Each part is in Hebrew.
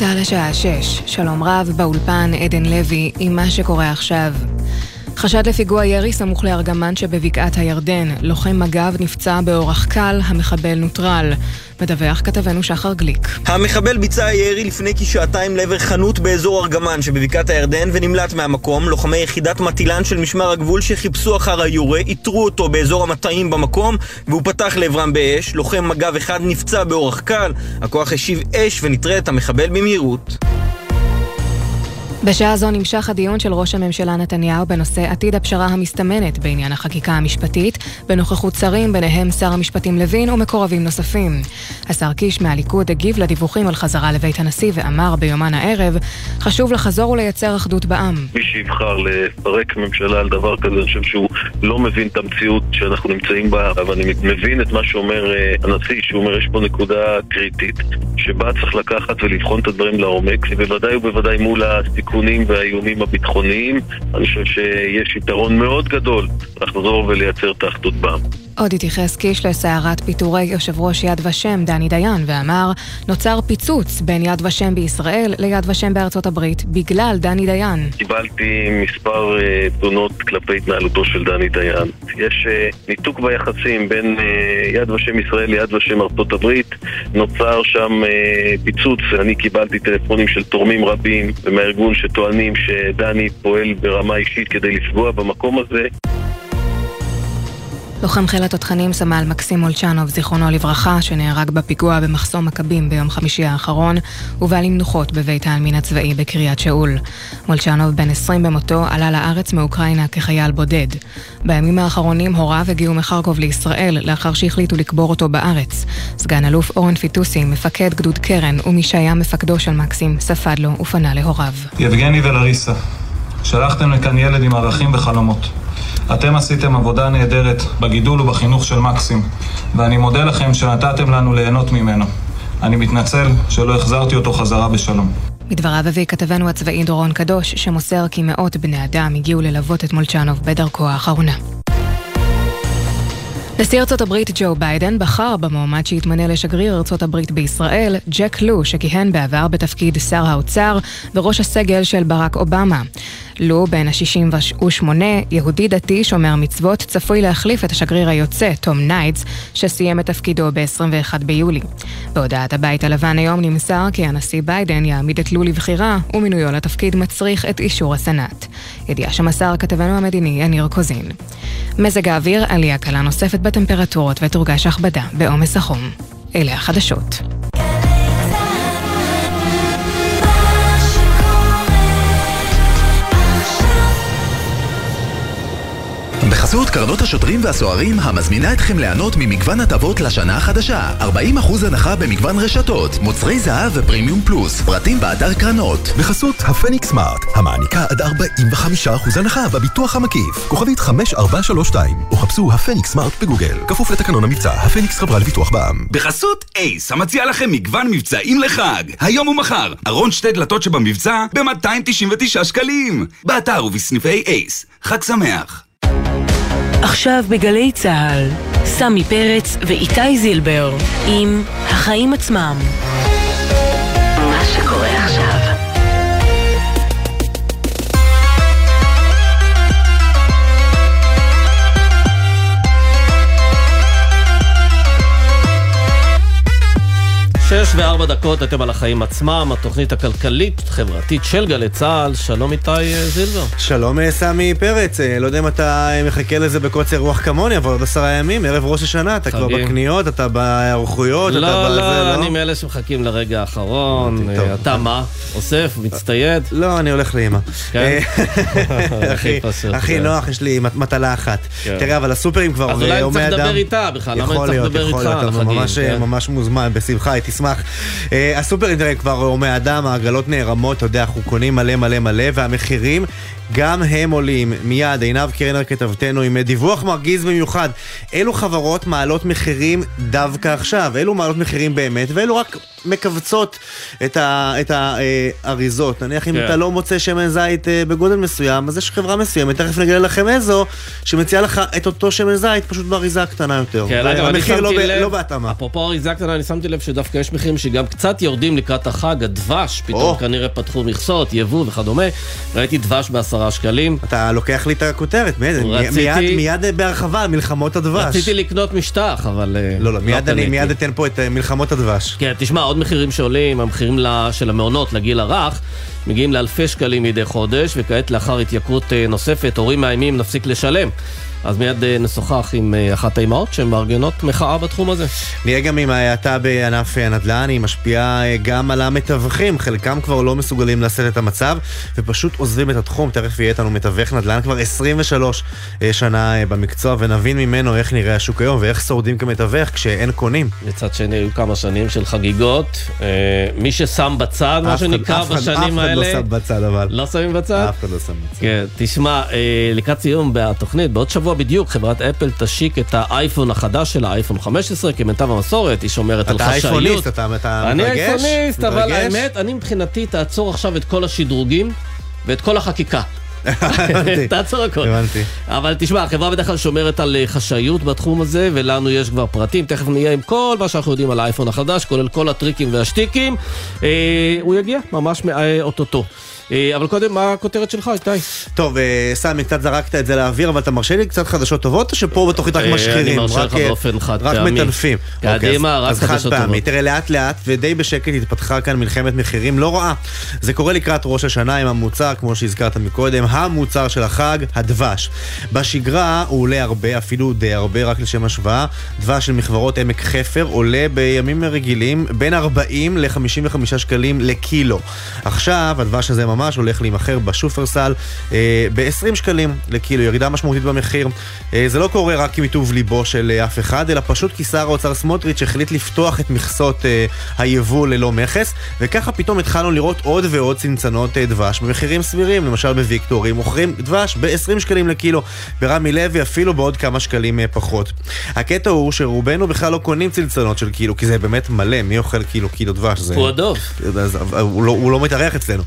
צה"ל השעה 6, שלום רב, באולפן עדן לוי עם מה שקורה עכשיו. חשד לפיגוע ירי סמוך לארגמן שבבקעת הירדן. לוחם מג"ב נפצע באורח קל, המחבל נוטרל. מדווח כתבנו שחר גליק. המחבל ביצע ירי לפני כשעתיים לעבר חנות באזור ארגמן שבבקעת הירדן ונמלט מהמקום. לוחמי יחידת מטילן של משמר הגבול שחיפשו אחר היורה, איתרו אותו באזור המטעים במקום והוא פתח לעברם באש. לוחם מג"ב אחד נפצע באורח קל, הכוח השיב אש ונטרל את המחבל במהירות. בשעה זו נמשך הדיון של ראש הממשלה נתניהו בנושא עתיד הפשרה המסתמנת בעניין החקיקה המשפטית, בנוכחות שרים, ביניהם שר המשפטים לוין ומקורבים נוספים. השר קיש מהליכוד הגיב לדיווחים על חזרה לבית הנשיא ואמר ביומן הערב, חשוב לחזור ולייצר אחדות בעם. מי שיבחר לפרק ממשלה על דבר כזה, אני חושב שהוא לא מבין את המציאות שאנחנו נמצאים בה, אבל אני מבין את מה שאומר אה, הנשיא, שהוא אומר יש פה נקודה קריטית, שבה צריך לקחת ולבחון את הדברים לעומק, בוודאי ובוודאי מול. הסיכונים והאיומים הביטחוניים, אני חושב שיש יתרון מאוד גדול לחזור ולייצר את האחדות בעם. עוד התייחס קיש לסערת פיטורי יושב ראש יד ושם דני דיין ואמר נוצר פיצוץ בין יד ושם בישראל ליד ושם בארצות הברית בגלל דני דיין. קיבלתי מספר uh, תלונות כלפי התנהלותו של דני דיין. יש uh, ניתוק ביחסים בין uh, יד ושם ישראל ליד ושם ארצות הברית. נוצר שם uh, פיצוץ, אני קיבלתי טלפונים של תורמים רבים ומהארגון שטוענים שדני פועל ברמה אישית כדי לפגוע במקום הזה. לוחם חיל התותחנים סמל מקסים מולצ'נוב, זיכרונו לברכה, שנהרג בפיגוע במחסום מכבים ביום חמישי האחרון, הובא למנוחות בבית העלמין הצבאי בקריית שאול. מולצ'נוב, בן 20 במותו, עלה לארץ מאוקראינה כחייל בודד. בימים האחרונים הוריו הגיעו מחרקוב לישראל, לאחר שהחליטו לקבור אותו בארץ. סגן אלוף אורן פיטוסי, מפקד גדוד קרן, ומי שהיה מפקדו של מקסים, ספד לו ופנה להוריו. יבגני ולריסה, שלחתם לכאן ילד עם ערכים וחלומות. אתם עשיתם עבודה נהדרת בגידול ובחינוך של מקסים, ואני מודה לכם שנתתם לנו ליהנות ממנו. אני מתנצל שלא החזרתי אותו חזרה בשלום. מדבריו הביא כתבנו הצבאי דורון קדוש, שמוסר כי מאות בני אדם הגיעו ללוות את מולצ'נוב בדרכו האחרונה. נשיא ארצות הברית ג'ו ביידן בחר במועמד שהתמנה לשגריר ארצות הברית בישראל, ג'ק לו, שכיהן בעבר בתפקיד שר האוצר וראש הסגל של ברק אובמה. לו, בן ה-68, יהודי דתי שומר מצוות, צפוי להחליף את השגריר היוצא, תום ניידס, שסיים את תפקידו ב-21 ביולי. בהודעת הבית הלבן היום נמסר כי הנשיא ביידן יעמיד את לו לבחירה, ומינויו לתפקיד מצריך את אישור הסנאט. ידיעה שמסר כתבנו המדיני יניר קוזין. מזג האוויר, עלייה קלה נוספת בטמפרטורות ותורגש הכבדה בעומס החום. אלה החדשות. בחסות קרנות השוטרים והסוהרים המזמינה אתכם ליהנות ממגוון הטבות לשנה החדשה. 40% הנחה במגוון רשתות, מוצרי זהב ופרימיום פלוס, פרטים באתר קרנות. בחסות הפניקס סמארט, המעניקה עד 45% הנחה בביטוח המקיף. כוכבית 5432 או חפשו הפניקס סמארט בגוגל. כפוף לתקנון המבצע, הפניקס חברה לביטוח בע"מ. בחסות אייס, המציע לכם מגוון מבצעים לחג. היום ומחר, ארון שתי דלתות שבמבצע ב-299 שקלים. באתר ובסניפי אייס, חג שמח עכשיו בגלי צה"ל, סמי פרץ ואיתי זילבר עם החיים עצמם. שש וארבע דקות, אתם על החיים עצמם, התוכנית הכלכלית-חברתית של גלי צה"ל. שלום איתי אה, זילבר. שלום אה, סמי פרץ, אה, לא יודע אם אתה מחכה לזה בקוצר רוח כמוני, אבל עוד עשרה ימים, ערב ראש השנה, אתה כבר בקניות, אתה בהיערכויות, לא, אתה בזה, לא? לא, אני מאלה שמחכים לרגע האחרון. אתה מה? אוסף? מצטייד? לא, אני הולך לאמא. כן? הכי כן. נוח, יש לי מטלה אחת. כן. תראה, אבל הסופרים כבר, אז אולי צריך אדם- לדבר איתה בכלל, למה צריך לדבר איתך על החגים? ממש- כן. ממש מוזמן, בשמחה, הייתי אשמח. אה, תראה, כבר הומי אדם, העגלות נערמות, אתה יודע, אנחנו קונים מלא מלא מלא, והמחירים גם הם עולים. מיד, עינב קרנר כתבתנו עם דיווח מרגיז במיוחד. אילו חברות מעלות מחירים דווקא עכשיו? אילו מעלות מחירים באמת, ואילו רק מכווצות את ה- את האריזות. נניח אם כן. אתה לא מוצא שמן זית אה, בגודל מסוים, אז יש חברה מסוימת, תכף נגלה לכם איזו, שמציעה לך את אותו שמן זית, פשוט באריזה קטנה יותר. כן, אגב, אני לא שמתי ב- לב, לא בהתאמה. אפרופו אריזה קטנה, אני שמתי לב שדווקא יש מחירים שגם קצת יורדים לקראת החג, הדבש, פתאום או. כנראה פתחו מכסות, יבוא וכדומה. ראיתי דבש בעשרה שקלים. אתה לוקח לי את הכותרת, רציתי- מיד, מיד בהרחבה, מלחמות הדבש. רציתי לקנות משטח, אבל... אה, לא, לא, מיד אני קניתי. מיד אתן פה את אה, מלחמות הדבש. כן, תשמע, עוד מחירים שעולים, המחירים של המעונות לגיל הרך, מגיעים לאלפי שקלים מדי חודש, וכעת לאחר התייקרות אה, נוספת, הורים מאיימים נפסיק לשלם. אז מיד אה, נשוחח עם אה, אחת האימהות שמארגנות מחאה בתחום הזה. נהיה גם עם ההאטה בענף הנדל"ן, היא משפיעה אה, גם על המתווכים, חלקם כבר לא מסוגלים לשאת את המצב ופשוט עוזבים את התחום, תכף יהיה איתנו מתווך נדל"ן כבר 23 אה, שנה אה, במקצוע ונבין ממנו איך נראה השוק היום ואיך שורדים כמתווך כשאין קונים. מצד שני, היו כמה שנים של חגיגות. אה, מי ששם בצד, מה שנקרא, בשנים אף אחד האלה... לא שם בצד אבל. לא שמים בצד? אף אחד לא שם בצד. כן, תשמע, אה, לקראת סיום בתוכנית, בעוד שבוע בדיוק חברת אפל תשיק את האייפון החדש שלה, האייפון 15, כמיטב המסורת, היא שומרת על אתה חשאיות. אייפוניסט, אתה אתה אני מתרגש? אייפוניסט, אבל מתרגש? האמת, אני מבחינתי תעצור עכשיו את כל השדרוגים ואת כל החקיקה. תעצור הכל. הבנתי. אבל תשמע, החברה בדרך כלל שומרת על אה, חשאיות בתחום הזה, ולנו יש כבר פרטים, תכף נהיה עם כל מה שאנחנו יודעים על האייפון החדש, כולל כל הטריקים והשטיקים. אה, הוא יגיע ממש אה, אוטוטו. אה, אבל קודם, מה הכותרת שלך, איתי? טוב, אה, סמי, קצת זרקת את זה לאוויר, אבל אתה מרשה לי קצת חדשות טובות, או שפה בתוכנית רק אה, משחירים? אני מרשה רק, לך אה, באופן חד רק פעמי. מטנפים. קדימה, אוקיי, אז- רק אז חד חדשות פעמי. טובות. תראה, לאט לאט ודי בשקט התפתחה כאן מלחמת מחירים לא רעה. זה קורה לקראת ראש השנה עם המוצר, כמו שהזכרת מקודם, המוצר של החג, הדבש. בשגרה הוא עולה הרבה, אפילו די הרבה, רק לשם השוואה. דבש של מכוורות עמק חפר עולה בימים רגילים בין 40 ל-55 שקלים לקילו. עכשיו, הדבש הזה ממש הולך להימכר בשופרסל אה, ב-20 שקלים לקילו, ירידה משמעותית במחיר. אה, זה לא קורה רק מטוב ליבו של אה, אף אחד, אלא פשוט כי שר האוצר סמוטריץ' החליט לפתוח את מכסות היבוא ללא מכס, וככה פתאום התחלנו לראות עוד ועוד צנצנות דבש במחירים סבירים, למשל בוויקטורי, מוכרים דבש ב-20 שקלים לקילו, ברמי לוי אפילו בעוד כמה שקלים פחות. הקטע הוא שרובנו בכלל לא קונים צנצנות של קילו, כי זה באמת מלא, מי אוכל קילו קילו דבש? זה... הוא הדוב. הוא, לא, הוא לא מתארח אצלנו.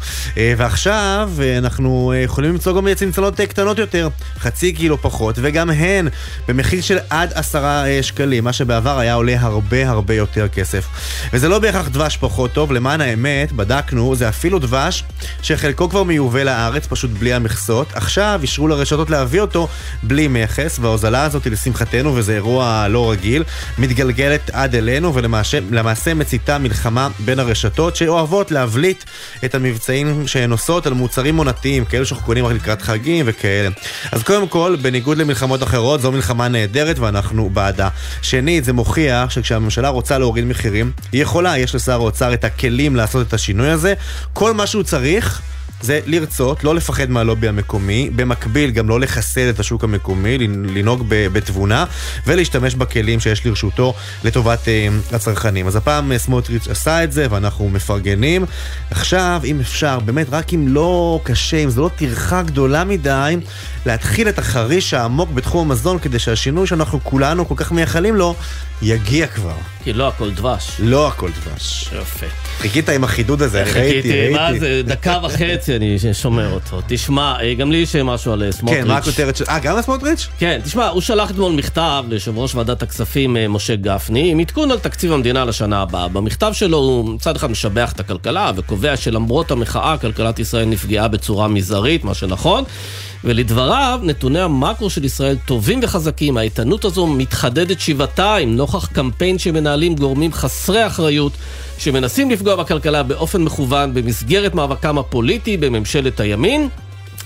ועכשיו אה, אנחנו אה, יכולים למצוא גם צנצנות אה, קטנות יותר, חצי קילו פחות, וגם הן במחיר של עד עשרה שקלים, מה שבעבר היה עולה הרבה הרבה יותר כסף. וזה לא בהכרח דבש פחות טוב, למען האמת, בדקנו, זה אפילו דבש שחלקו כבר מיובא לארץ, פשוט בלי המכסות. עכשיו אישרו לרשתות להביא אותו בלי מכס, וההוזלה הזאת, לשמחתנו, וזה אירוע לא רגיל, מתגלגלת עד אלינו, ולמעשה למעשה מציתה מלחמה בין הרשתות שאוהבות להבליט את המבצעים שהן עושות על מוצרים עונתיים, כאלו שאנחנו קונים רק לקראת חגים וכאלה. אז קודם כל, בניגוד למלחמות אחרות, זו מלחמה נהדרת ואנחנו בעדה. שנית, זה מוכיח שכשהממשלה רוצה להוריד מחירים, היא יכולה, יש לשר האוצר את הכלים לעשות את השינוי הזה. כל מה שהוא צריך... זה לרצות, לא לפחד מהלובי המקומי, במקביל גם לא לחסל את השוק המקומי, לנהוג בתבונה ולהשתמש בכלים שיש לרשותו לטובת אה, הצרכנים. אז הפעם אה, סמוטריץ' עשה את זה ואנחנו מפרגנים. עכשיו, אם אפשר, באמת, רק אם לא קשה, אם זו לא טרחה גדולה מדי, להתחיל את החריש העמוק בתחום המזון כדי שהשינוי שאנחנו כולנו כל כך מייחלים לו, יגיע כבר. כי לא הכל דבש. לא הכל דבש. יפה. חיכית עם החידוד הזה, ראיתי, ראיתי. חיכיתי, מה זה, דקה וחצי אני שומר אותו. תשמע, אה, גם לי יש משהו על אה, סמוטריץ'. כן, מה הכותרת של... אה, גם הסמוטריץ'? כן, תשמע, הוא שלח אתמול מכתב ליושב ראש ועדת הכספים אה, משה גפני עם עדכון על תקציב המדינה לשנה הבאה. במכתב שלו הוא מצד אחד משבח את הכלכלה וקובע שלמרות המחאה כלכלת ישראל נפגעה בצורה מזערית, מה שנכון. ולדבריו, נתוני המקרו של ישראל טובים וחזקים, האיתנות הזו מתחדדת שבעתיים נוכח קמפיין שמנהלים גורמים חסרי אחריות שמנסים לפגוע בכלכלה באופן מכוון במסגרת מאבקם הפוליטי בממשלת הימין.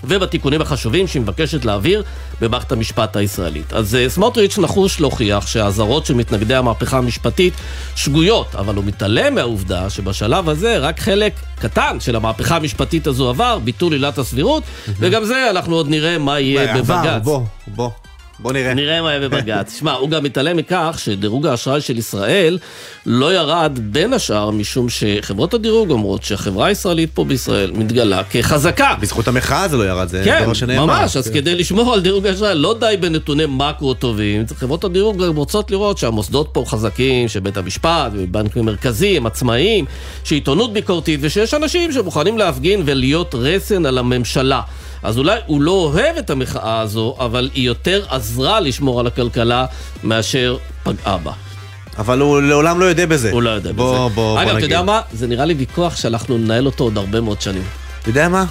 ובתיקונים החשובים שהיא מבקשת להעביר במערכת המשפט הישראלית. אז uh, סמוטריץ' נחוש להוכיח שהאזהרות של מתנגדי המהפכה המשפטית שגויות, אבל הוא מתעלם מהעובדה שבשלב הזה רק חלק קטן של המהפכה המשפטית הזו עבר, ביטול עילת הסבירות, וגם זה אנחנו עוד נראה מה יהיה עבר, בבג"ץ. בוא, בוא. בוא נראה. נראה מה יהיה בבג"ץ. שמע, הוא גם מתעלם מכך שדירוג האשראי של ישראל לא ירד בין השאר משום שחברות הדירוג אומרות שהחברה הישראלית פה בישראל מתגלה כחזקה. בזכות המחאה זה לא ירד, זה כן, דבר שנאמר. ממש, אז כן. כדי לשמור על דירוג האשראי לא די בנתוני מקרו טובים, חברות הדירוג גם רוצות לראות שהמוסדות פה חזקים, שבית המשפט ובנקים מרכזיים, עצמאיים, שעיתונות ביקורתית ושיש אנשים שמוכנים להפגין ולהיות רסן על הממשלה. אז אולי הוא לא אוהב את המחאה הזו, אבל היא יותר עזרה לשמור על הכלכלה מאשר פגעה בה. אבל הוא לעולם לא יודע בזה. הוא לא יודע בוא, בזה. בוא, בוא אגב, אתה נגיד. יודע מה? זה נראה לי ויכוח שאנחנו ננהל אותו עוד הרבה מאוד שנים. אתה יודע מה?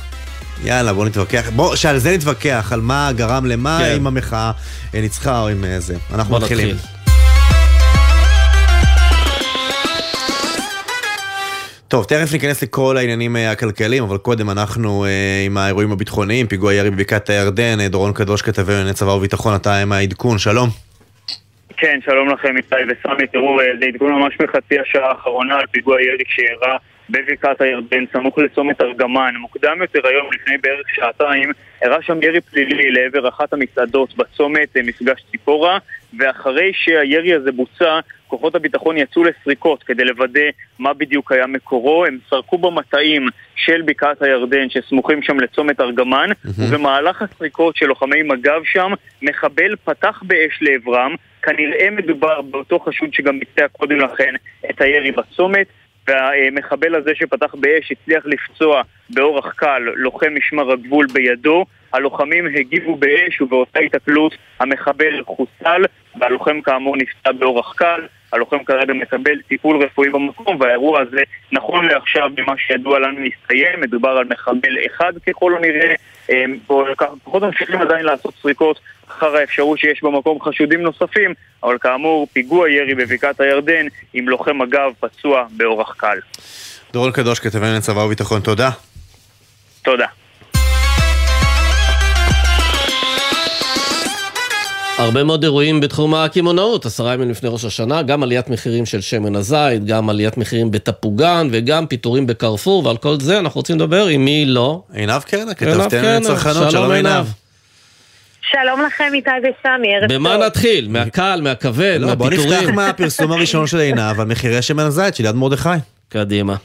יאללה, בוא נתווכח. בוא, שעל זה נתווכח, על מה גרם למה, כן. אם המחאה אה, ניצחה או אם אה, זה. אנחנו בוא מתחילים. נתחיל. טוב, תכף ניכנס לכל העניינים אה, הכלכליים, אבל קודם אנחנו אה, עם האירועים הביטחוניים, פיגוע ירי בבקעת הירדן, אה, דורון קדוש כתבי לענייני צבא וביטחון, אתה עם העדכון, שלום. כן, שלום לכם, איתי וסמי. תראו, זה עדכון ממש מחצי השעה האחרונה על פיגוע ירי שאירע בבקעת הירדן, סמוך לצומת ארגמן. מוקדם יותר היום, לפני בערך שעתיים, אירע שם ירי פלילי לעבר אחת המסעדות בצומת, מפגש ציפורה, ואחרי שהירי הזה בוצע, כוחות הביטחון יצאו לסריקות כדי לוודא מה בדיוק היה מקורו. הם סרקו במטעים של בקעת הירדן שסמוכים שם לצומת ארגמן, ובמהלך הסריקות של לוחמי מג"ב שם, מחבל פתח באש לעברם. כנראה מדובר באותו חשוד שגם ביצע קודם לכן את הירי בצומת. והמחבל הזה שפתח באש הצליח לפצוע באורח קל לוחם משמר הגבול בידו. הלוחמים הגיבו באש ובאותה התקלות המחבל חוסל והלוחם כאמור נפצע באורח קל. הלוחם כרגע מקבל טיפול רפואי במקום והאירוע הזה נכון לעכשיו ממה שידוע לנו הסתיים. מדובר על מחבל אחד ככל הנראה. אה, כוחות ממשיכים עדיין לעשות סריקות אחר האפשרות שיש במקום חשודים נוספים אבל כאמור פיגוע ירי בבקעת הירדן עם לוחם מג"ב פצוע באורח קל. דורון קדוש כתבי לענייני צבא וביטחון, תודה. תודה הרבה מאוד אירועים בתחום הקמעונאות, עשרה ימים לפני ראש השנה, גם עליית מחירים של שמן הזית, גם עליית מחירים בתפוגן וגם פיטורים בקרפור, ועל כל זה אנחנו רוצים לדבר עם מי לא. עינב עינב כתבתנו לצרכנות, שלום עינב. שלום לכם, איתי וסמי, ערב טוב. במה נתחיל? מהקל, מהכבד, לא, בוא מהפיטורים? נפתח מהפרסום הראשון של עינב על מחירי שמן הזית של יד מרדכי. קדימה.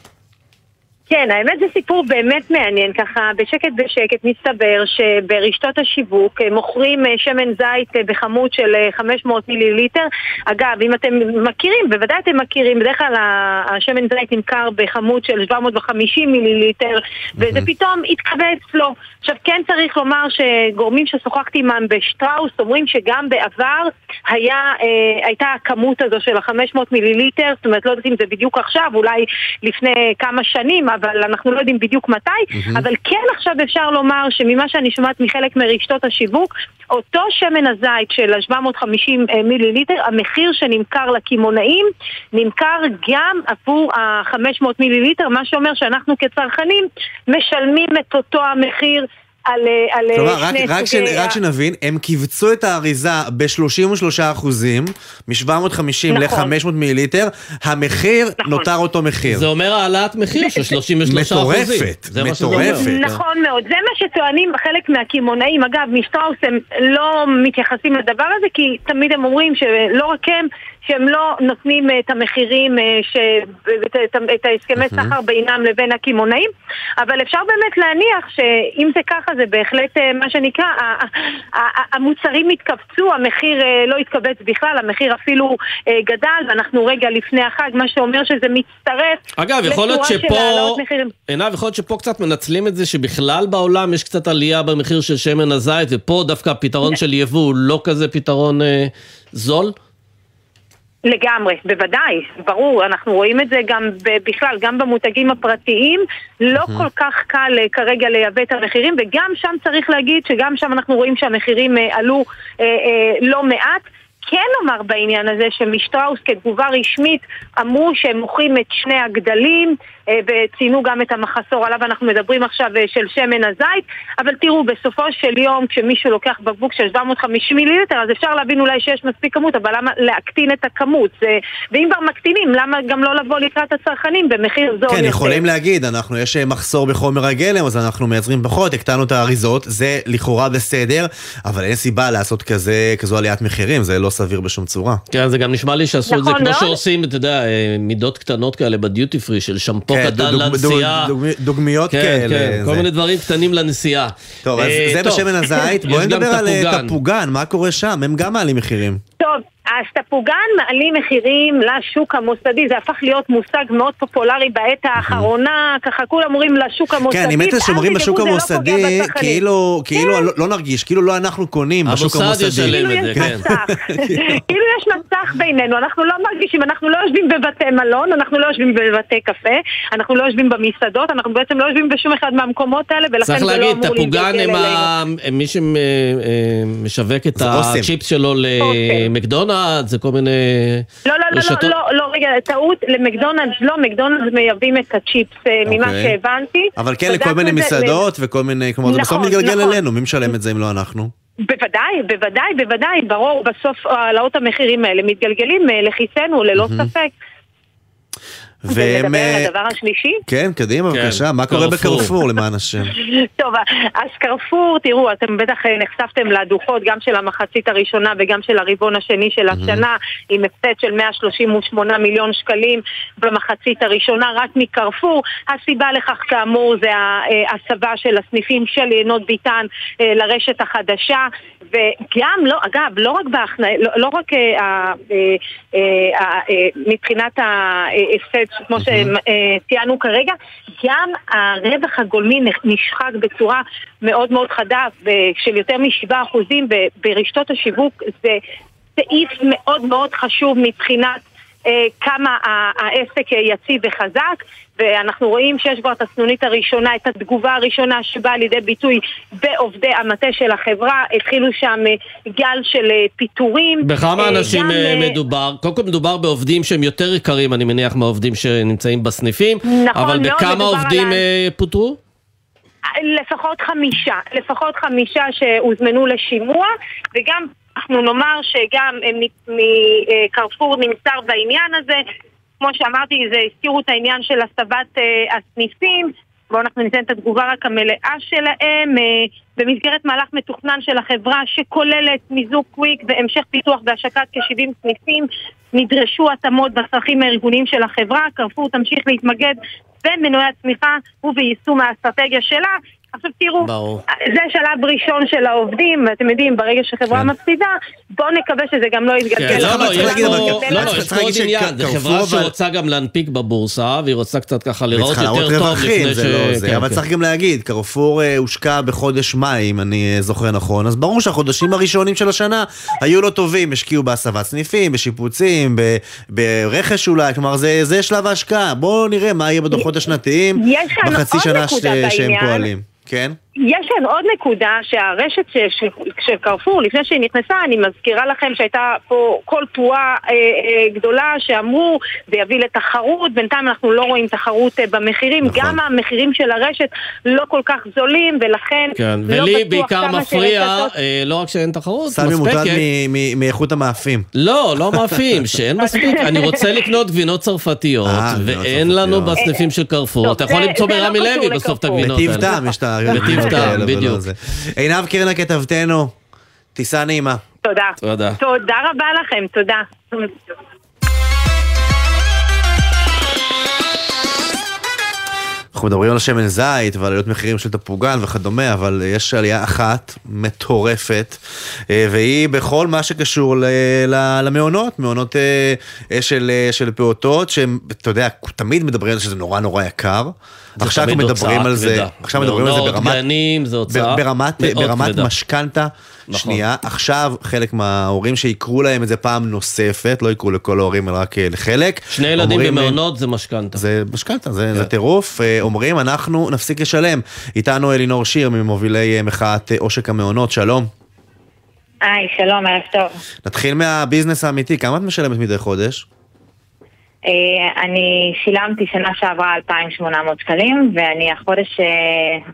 כן, האמת זה סיפור באמת מעניין, ככה בשקט בשקט מסתבר שברשתות השיווק אה, מוכרים אה, שמן זית אה, בכמות של אה, 500 מיליליטר. אגב, אם אתם מכירים, בוודאי אתם מכירים, בדרך כלל השמן זית נמכר בכמות של 750 מיליליטר, וזה פתאום התכווץ לו. עכשיו כן צריך לומר שגורמים ששוחחתי עמם בשטראוס אומרים שגם בעבר היה, אה, הייתה הכמות הזו של ה-500 מיליליטר, זאת אומרת לא יודעת אם זה בדיוק עכשיו, אולי לפני כמה שנים, אבל אנחנו לא יודעים בדיוק מתי, מהמם. אבל כן עכשיו אפשר לומר שממה שאני שומעת מחלק מרשתות השיווק, אותו שמן הזית של ה-750 מיליליטר, המחיר שנמכר לקמעונאים נמכר גם עבור ה-500 מיליליטר, מה שאומר שאנחנו כצרכנים משלמים את אותו המחיר על, אה, על אה, כלומר, רק, שני רק, סוגי שנ, ה- רק שנבין, הם קיבצו את האריזה ב-33 אחוזים, מ-750 נכון. ל-500 מיליליטר, המחיר נותר אותו מחיר. זה אומר העלאת מחיר של 33 מטורפת, זה מה שזה אומר. מטורפת. נכון מאוד, זה מה שטוענים חלק מהקמעונאים, אגב משטראוס הם לא מתייחסים לדבר הזה כי תמיד הם אומרים שלא רק הם, שהם לא נותנים אה, את המחירים, אה, ש... את, את, את ההסכמי סחר בינם לבין הקמעונאים, אבל אפשר באמת להניח שאם זה ככה זה בהחלט אה, מה שנקרא, המוצרים התכווצו, המחיר לא התכווץ בכלל, המחיר אפילו גדל ואנחנו רגע לפני החג, מה שאומר שזה מצטרף אגב, יכול להיות שפה. עינב, יכול להיות שפה קצת מנצלים את זה שבכלל בעולם יש קצת עלייה במחיר של שמן הזית, ופה דווקא הפתרון של יבוא הוא לא כזה פתרון אה, זול? לגמרי, בוודאי, ברור, אנחנו רואים את זה גם בכלל, גם במותגים הפרטיים, לא כל כך קל אה, כרגע לייבא את המחירים, וגם שם צריך להגיד שגם שם אנחנו רואים שהמחירים אה, עלו אה, אה, לא מעט. כן אומר בעניין הזה שמשטראוס כתגובה רשמית אמרו שהם מוכרים את שני הגדלים אה, וציינו גם את המחסור עליו אנחנו מדברים עכשיו אה, של שמן הזית אבל תראו, בסופו של יום כשמישהו לוקח בקבוק של 750 מיליליטר אז אפשר להבין אולי שיש מספיק כמות אבל למה להקטין את הכמות? זה, ואם כבר מקטינים, למה גם לא לבוא לקראת הצרכנים במחיר זול כן, יותר? יכולים להגיד, אנחנו, יש אה, מחסור בחומר הגלם, אז אנחנו מייצרים פחות, הקטנו את האריזות, זה לכאורה בסדר, אבל אין סיבה לעשות כזה, כזו עליית מחירים, זה לא סביר בשום צורה. כן, זה גם נשמע לי שעשו את זה נכון כמו. שעושים, אתה יודע, מידות קטנות כאלה בדיוטי פרי של שמפו כן, קטן דוג- לנסיעה. דוג- דוג- דוגמיות כן, כאלה. כן, כל. מיני דברים קטנים לנסיעה. טוב, אז אה, זה טוב. בשמן הזית, בואי נדבר על אה, תפוגן. תפוגן, מה קורה שם? הם גם מעלים מחירים. טוב, אז תפוגן מעלים מחירים לשוק המוסדי, זה הפך להיות מושג מאוד פופולרי בעת האחרונה, ככה כולם אומרים לשוק המוסדי. כן, היא שאומרים אל בשוק תדאגו, זה לא פוגע המוסדי, בצרכנים. כאילו, כאילו לא- לא נרגיש, כאילו לא אנחנו קונים בשוק המוסד המוסדי. ישלם את זה, כאילו כן. יש מסך, כאילו יש מסך בינינו, אנחנו לא מרגישים, אנחנו לא יושבים בבתי מלון, אנחנו לא יושבים בבתי קפה, אנחנו לא יושבים במסעדות, אנחנו בעצם לא יושבים בשום אחד מהמקומות האלה, ולכן צריך זה לא להגיד, אמור תפוגן להתגלגל הם אלינו. ה- הם מי שמשווק את. הצ'יפס שלו אוסם. למקדונלד, זה כל מיני לא, לא, לא, רשתות. לא, לא, לא, רגע, טעות, למקדונלדס לא, מקדונלדס מייבאים את הצ'יפס אה, ממה אוקיי. שהבנתי. אבל כן, לכל מיני מסעדות וכל מיני, כלומר, זה בסוף נכון, מתגלגל נכון. אלינו, מי משלם את זה אם לא אנחנו? בוודאי, בוודאי, בוודאי, ברור, בסוף העלאות המחירים האלה מתגלגלים אה, לכיסנו, ללא ספק. ונדבר אה, על הדבר השלישי? כן, קדימה, כן, בבקשה, מה קורה קרפור. בקרפור למען השם? טוב, אז קרפור, תראו, אתם בטח אה, נחשפתם לדוחות גם של המחצית הראשונה וגם של הרבעון השני של השנה, עם הפסד של 138 מיליון שקלים במחצית הראשונה רק מקרפור. הסיבה לכך כאמור זה ההסבה של הסניפים של יינות ביטן אה, לרשת החדשה, וגם, לא, אגב, לא רק בהכנעה, לא, לא רק אה, אה, אה, אה, מבחינת ההפסד, כמו שציינו כרגע, גם הרווח הגולמי נשחק בצורה מאוד מאוד חדה, של יותר מ-7% ברשתות השיווק, זה סעיף מאוד מאוד חשוב מבחינת אה, כמה העסק אה, יציב וחזק, ואנחנו רואים שיש כבר את הסנונית הראשונה, את התגובה הראשונה שבאה לידי ביטוי בעובדי המטה של החברה, התחילו שם אה, גל של אה, פיטורים. בכמה אה, אנשים גם, מדובר? קודם כל מדובר בעובדים שהם יותר יקרים, אני מניח, מהעובדים שנמצאים בסניפים. נכון אבל בכמה עובדים על פוטרו? לפחות חמישה, לפחות חמישה שהוזמנו לשימוע, וגם אנחנו נאמר שגם מקרפור נמסר בעניין הזה, כמו שאמרתי, זה הזכירו את העניין של הסבת אה, הסניפים, בואו אנחנו ניתן את התגובה רק המלאה שלהם. אה, במסגרת מהלך מתוכנן של החברה שכוללת מיזוג קוויק והמשך פיתוח והשקת כ-70 סניפים, נדרשו התאמות בצרכים הארגוניים של החברה, קרפור תמשיך להתמקד במנועי הצמיחה וביישום האסטרטגיה שלה. עכשיו תראו, ברור. זה שלב ראשון של העובדים, ואתם יודעים, ברגע שחברה כן. מפסידה, בואו נקווה שזה גם לא יתגלגל. כן, לא, לא, יש פה- אבל לא, לא, צריך יש פה עוד עניין, זו חברה אבל- שרוצה גם להנפיק בבורסה, והיא רוצה קצת ככה לראות יותר טוב רווחים, לפני ש... זה לא זה, כן, אבל כן. צריך גם להגיד, קרפור אה, הושקע בחודש מאי, אם אני אה, זוכר נכון, אז ברור שהחודשים הראשונים של השנה היו לא טובים, השקיעו בהסבת סניפים, בשיפוצים, ברכש אולי, כלומר זה זה שלב ההשקעה, בואו נראה מה יהיה בדוחות השנתיים בחצי שנה שהם. פועלים. כן? יש כאן עוד נקודה שהרשת של, של, של קרפור, לפני שהיא נכנסה, אני מזכירה לכם שהייתה פה קול תרועה אה, אה, גדולה שאמרו זה יביא לתחרות, בינתיים אנחנו לא רואים תחרות אה, במחירים, נכון. גם המחירים של הרשת לא כל כך זולים, ולכן כן, לא ולי בטוח בעיקר מפריע, שרשתות- אה, לא רק שאין תחרות סמי מוטרד מספקת, מ- מ- מאיכות המאפים. לא, לא מאפים, שאין מספיק, אני רוצה לקנות גבינות צרפתיות, אה, ואין לנו. בסניפים של קרפור, טוב, אתה יכול למצוא לא ברמי לוי בסוף את. הגבינות בטיב האלה. טעם יש את בטיב האלה, ולא בדיוק. זה. עינב קרנה כתבתנו, טיסה נעימה. תודה. תודה. תודה רבה לכם, תודה. אנחנו מדברים על שמן זית ועל עליות מחירים של תפוגן וכדומה, אבל יש עלייה אחת מטורפת, אה, והיא בכל מה שקשור ל- ל- למעונות, מעונות אה, אה, של, של פעוטות, שהם, אתה יודע, תמיד מדברים על זה שזה נורא נורא יקר. זה עכשיו תמיד מדברים הוצאה על זה, כבדה. עכשיו מדברים על זה מעונות, ברמת... גנים, זה הוצאה בר- ברמת, ברמת. משכנתה נכון. שנייה, עכשיו חלק מההורים שיקרו להם את זה פעם נוספת, לא יקרו לכל ההורים אלא רק אה, לחלק. שני ילדים אומרים, במעונות זה משכנתה. זה משכנתה, זה, כן. זה טירוף. אה, אומרים, אנחנו נפסיק לשלם. איתנו אלינור שיר ממובילי אה, מחאת עושק המעונות, שלום. היי, שלום, ערב טוב. נתחיל מהביזנס האמיתי, כמה את משלמת מדי חודש? אה, אני שילמתי שנה שעברה 2,800 שקלים, ואני החודש, אה,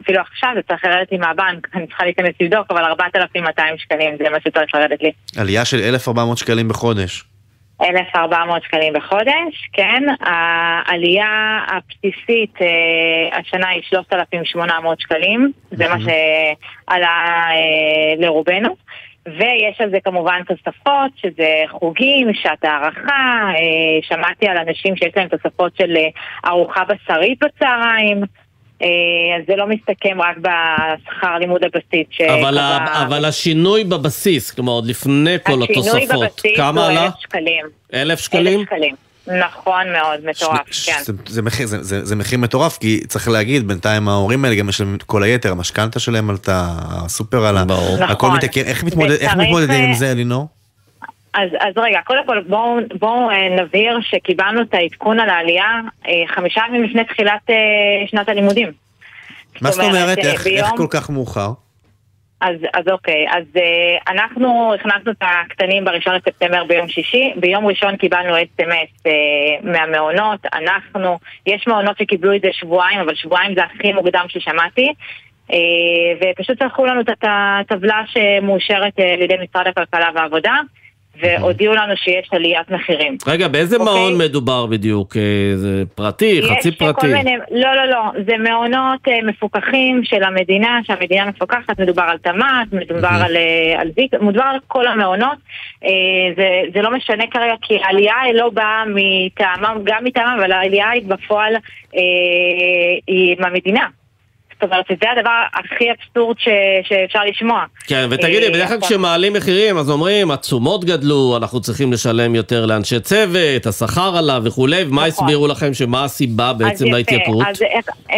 אפילו עכשיו, זה צריך לרדת לי מהבנק, אני צריכה להיכנס לבדוק, אבל 4,200 שקלים זה מה שצריך לרדת לי. עלייה של 1,400 שקלים בחודש. 1,400 שקלים בחודש, כן. העלייה הבסיסית אה, השנה היא 3,800 שקלים, זה מה שעלה לרובנו. ויש על זה כמובן תוספות, שזה חוגים, שעת הערכה, אה, שמעתי על אנשים שיש להם תוספות של אה, ארוחה בשרית בצהריים. אה, אז זה לא מסתכם רק בשכר לימוד הבסיס. אבל, ה... אבל השינוי בבסיס, כלומר עוד לפני כל התוספות, השינוי בבסיס הוא אלף שקלים. אלף שקלים? אלף שקלים. נכון מאוד, מטורף, ש... כן. זה, זה, מחיר, זה, זה, זה מחיר מטורף, כי צריך להגיד, בינתיים ההורים האלה גם יש להם כל היתר, המשכנתה שלהם עלתה, הסופר עלה, נכון. הכל מתעכב, איך, מתמודד, איך מתמודדים עם זה, אלינור? אז, אז רגע, קודם כל בואו בוא, אה, נבהיר שקיבלנו את העדכון על העלייה אה, חמישה ימים לפני תחילת אה, שנת הלימודים. מה זאת אומרת? איך, ביום... איך כל כך מאוחר? אז, אז אוקיי, אז uh, אנחנו הכנסנו את הקטנים בראשון לספטמבר ביום שישי, ביום ראשון קיבלנו אס.אם.אס uh, מהמעונות, אנחנו, יש מעונות שקיבלו את זה שבועיים, אבל שבועיים זה הכי מוקדם ששמעתי, uh, ופשוט שלחו לנו את הטבלה שמאושרת uh, על ידי משרד הכלכלה והעבודה. והודיעו לנו שיש עליית מחירים. רגע, באיזה okay. אוקיי? מעון מדובר בדיוק? אה, זה פרטי, חצי פרטי? מיני, לא, לא, לא, זה מעונות uh, מפוקחים של המדינה, שהמדינה מפוקחת, מדובר על תמ"ת, מדובר mm-hmm. על, uh, על זיק, מדובר על כל המעונות. זה, זה לא משנה כרגע, כי העלייה לא באה מטעמם, גם מטעמם, אבל העלייה היא בפועל היא מהמדינה. זאת אומרת שזה הדבר הכי אבסורד ש... שאפשר לשמוע. כן, ותגידי, אה, בדרך כלל כשמעלים מחירים, אז אומרים, התשומות גדלו, אנחנו צריכים לשלם יותר לאנשי צוות, השכר עלה וכולי, ומה נכון. הסבירו לכם, שמה הסיבה בעצם להתייקרות? אז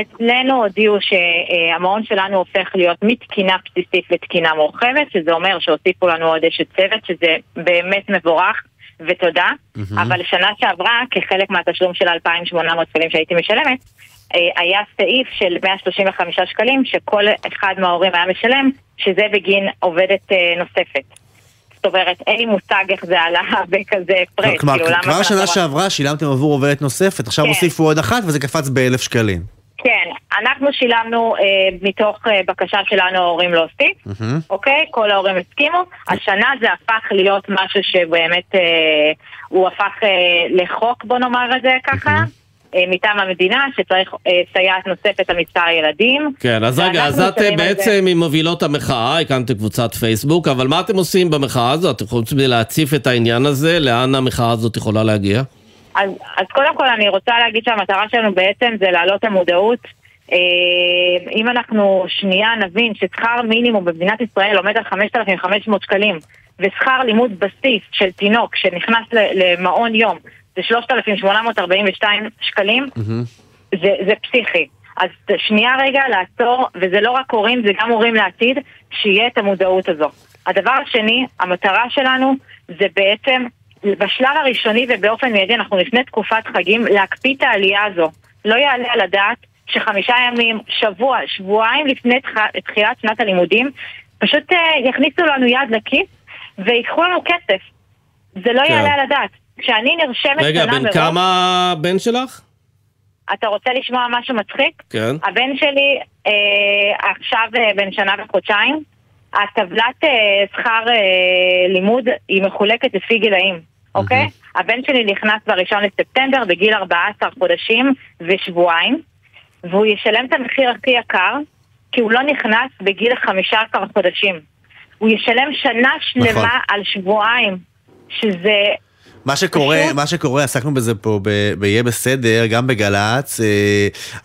אצלנו הודיעו שהמעון שלנו הופך להיות מתקינה בסיסית לתקינה מורחבת, שזה אומר שהוסיפו לנו עוד אשת צוות, שזה באמת מבורך. ותודה, mm-hmm. אבל שנה שעברה, כחלק מהתשלום של 2,800 שקלים שהייתי משלמת, היה סעיף של 135 שקלים שכל אחד מההורים היה משלם, שזה בגין עובדת אה, נוספת. זאת אומרת, אין לי מושג איך זה עלה בכזה הפרש. כלומר, כאילו, כבר שנה שעברה שילמתם עבור עובדת נוספת, עכשיו כן. הוסיפו עוד אחת וזה קפץ באלף שקלים. כן, אנחנו שילמנו אה, מתוך אה, בקשה שלנו ההורים להוסיף, mm-hmm. אוקיי? כל ההורים הסכימו. השנה זה הפך להיות משהו שבאמת אה, הוא הפך אה, לחוק, בוא נאמר את זה ככה. Mm-hmm. אה, מטעם המדינה, שצריך אה, סייעת נוספת על מספר ילדים. כן, אז רגע, אז את בעצם עם מובילות המחאה, הקמתם קבוצת פייסבוק, אבל מה אתם עושים במחאה הזאת? אתם יכולים להציף את העניין הזה? לאן המחאה הזאת יכולה להגיע? אז, אז קודם כל אני רוצה להגיד שהמטרה שלנו בעצם זה להעלות המודעות. אה, אם אנחנו שנייה נבין ששכר מינימום במדינת ישראל עומד על 5,500 שקלים, ושכר לימוד בסיס של תינוק שנכנס למעון יום זה 3,842 שקלים, mm-hmm. זה, זה פסיכי. אז שנייה רגע לעצור, וזה לא רק הורים, זה גם הורים לעתיד, שיהיה את המודעות הזו. הדבר השני, המטרה שלנו זה בעצם, בשלב הראשוני ובאופן מיידי, אנחנו לפני תקופת חגים, להקפיא את העלייה הזו. לא יעלה על הדעת שחמישה ימים, שבוע, שבועיים לפני תחילת שנת הלימודים, פשוט uh, יכניסו לנו יד לכיס ויקחו לנו כסף. זה לא כן. יעלה על הדעת. כשאני נרשמת רגע, בן מראש... כמה הבן שלך? אתה רוצה לשמוע משהו מצחיק? כן. הבן שלי אה, עכשיו אה, בן שנה וחודשיים. הטבלת אה, שכר אה, לימוד היא מחולקת לפי גילאים, אוקיי? Mm-hmm. הבן שלי נכנס בראשון לספטמבר בגיל 14 חודשים ושבועיים, והוא ישלם את המחיר הכי יקר, כי הוא לא נכנס בגיל 15 חודשים. הוא ישלם שנה שלמה נכון. על שבועיים, שזה מה שקורה, מה שקורה, עסקנו בזה פה ב"יהיה בסדר", גם בגל"צ,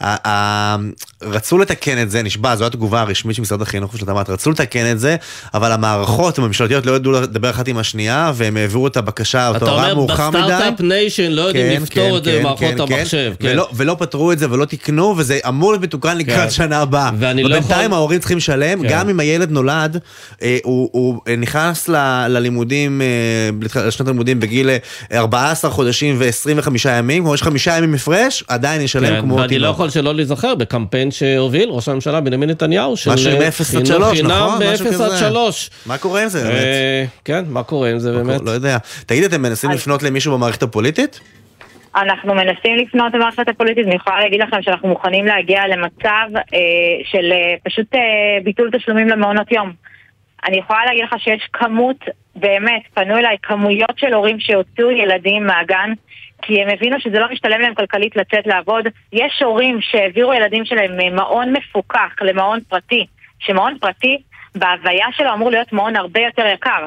אה, רצו לתקן את זה, נשבע, זו התגובה הרשמית של משרד החינוך ושל תמ"ת, רצו לתקן את זה, אבל המערכות הממשלתיות לא ידעו לדבר אחת עם השנייה, והם העבירו את הבקשה, אותו רע מאוחר מדי. אתה אומר, בסטארט-אפ ניישן לא יודעים כן, לפתור כן, את זה כן, במערכות המחשב. ולא פתרו את זה ולא תיקנו, וזה אמור להיות מתוקן לקראת שנה הבאה. ובינתיים ההורים צריכים לשלם, גם אם הילד נולד, אה, הוא נכנס ללימודים, אה, לשנת הלימודים בגיל 14 חודשים ו-25 ימים, כלומר יש חמישה ימים הפרש, עדיין ישלם כן, כמו ואני לא יכול שלא להיזכר בקמפיין שהוביל ראש הממשלה בנימין נתניהו, של משהו עם אה, 0 עד חינוך 3, חינם נכון? משהו ב-0 עד כזה. 3. מה קורה עם זה באמת? אה, כן, מה קורה עם זה באמת? לא יודע. תגיד, אתם מנסים לפנות למישהו במערכת הפוליטית? אנחנו מנסים לפנות למערכת הפוליטית, אני יכולה להגיד לכם שאנחנו מוכנים להגיע למצב אה, של אה, פשוט אה, ביטול תשלומים למעונות יום. אני יכולה להגיד לך שיש כמות, באמת, פנו אליי כמויות של הורים שהוציאו ילדים מהגן, כי הם הבינו שזה לא משתלם להם כלכלית לצאת לעבוד. יש הורים שהעבירו ילדים שלהם ממעון מפוקח למעון פרטי, שמעון פרטי בהוויה שלו אמור להיות מעון הרבה יותר יקר.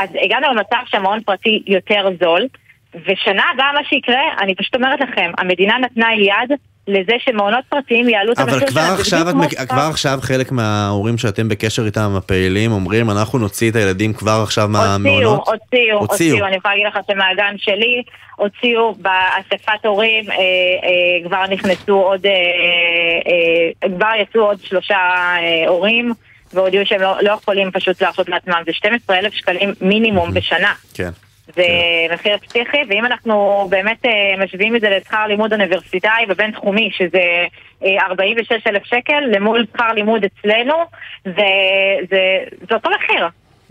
אז הגענו למצב שהמעון פרטי יותר זול, ושנה הבאה מה שיקרה, אני פשוט אומרת לכם, המדינה נתנה יד לזה שמעונות פרטיים יעלו את המחיר אבל שלהם. זה עכשיו, את, כבר עכשיו חלק מההורים שאתם בקשר איתם, הפעילים, אומרים, אנחנו נוציא את הילדים כבר עכשיו הוציאו, מהמעונות? הוציאו, הוציאו, אני יכולה להגיד לך שמהגן שלי הוציאו באספת הורים, אה, אה, כבר נכנסו עוד, אה, אה, כבר יצאו עוד שלושה אה, הורים והודיעו שהם לא, לא יכולים פשוט להרשות לעצמם, זה 12 אלף שקלים מינימום בשנה. כן. זה מחיר פסיכי, ואם אנחנו באמת אה, משווים את זה לשכר לימוד אוניברסיטאי ובינתחומי, שזה אה, 46 אלף שקל, למול שכר לימוד אצלנו, זה, זה, זה אותו מחיר.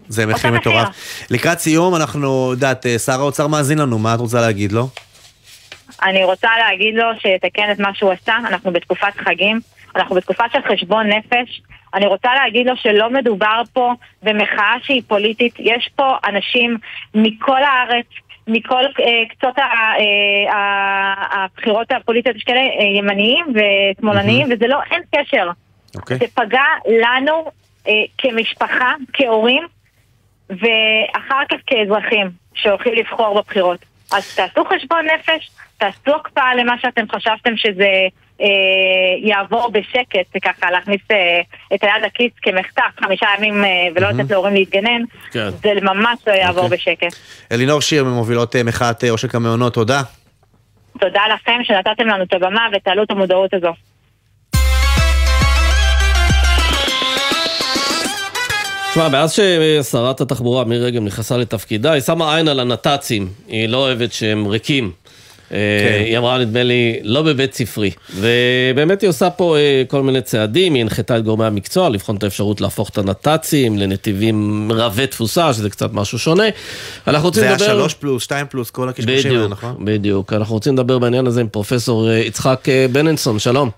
זה מחיר. מטורף. לקראת סיום, אנחנו, יודעת, אה, שר האוצר מאזין לנו, מה את רוצה להגיד לו? אני רוצה להגיד לו שיתקן את מה שהוא עשה, אנחנו בתקופת חגים, אנחנו בתקופה של חשבון נפש. אני רוצה להגיד לו שלא מדובר פה במחאה שהיא פוליטית, יש פה אנשים מכל הארץ, מכל אה, קצות אה, הבחירות הפוליטיות, יש כאלה אה, ימניים ושמאלניים, וזה לא, אין קשר. אוקיי. זה פגע לנו אה, כמשפחה, כהורים, ואחר כך כאזרחים שהולכים לבחור בבחירות. אז תעשו חשבון נפש, תעשו הקפאה למה שאתם חשבתם שזה יעבור בשקט, וככה להכניס אה, את היד לכיס כמחטף חמישה ימים אה, ולא לתת להורים להתגנן, כן. זה ממש לא יעבור אוקיי. בשקט. אלינור שיר ממובילות אה, מחאת אה, עושק המעונות, תודה. תודה לכם שנתתם לנו את הבמה ותעלו את המודעות הזו. תשמע, מאז ששרת התחבורה מירי רגב נכנסה לתפקידה, היא שמה עין על הנת"צים, היא לא אוהבת שהם ריקים. כן. אה, היא אמרה, נדמה לי, לא בבית ספרי. ובאמת היא עושה פה אה, כל מיני צעדים, היא הנחתה את גורמי המקצוע לבחון את האפשרות להפוך את הנת"צים לנתיבים רבי תפוסה, שזה קצת משהו שונה. אנחנו רוצים זה היה לדבר... שלוש פלוס, שתיים פלוס, כל הקשקושים האלה, נכון? בדיוק. אנחנו רוצים לדבר בעניין הזה עם פרופסור אה, יצחק בננסון, שלום.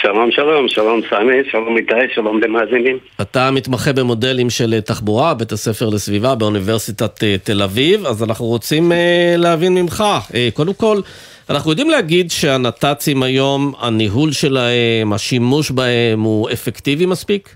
שלום, שלום, שלום סמי, שלום איתי, שלום למאזינים. אתה מתמחה במודלים של אה, תחבורה, בית הספר לסביבה באוניברסיטת אה, תל אביב, אז אנחנו רוצים אה, להבין ממך. קודם כל, אנחנו יודעים להגיד שהנת"צים היום, הניהול שלהם, השימוש בהם הוא אפקטיבי מספיק?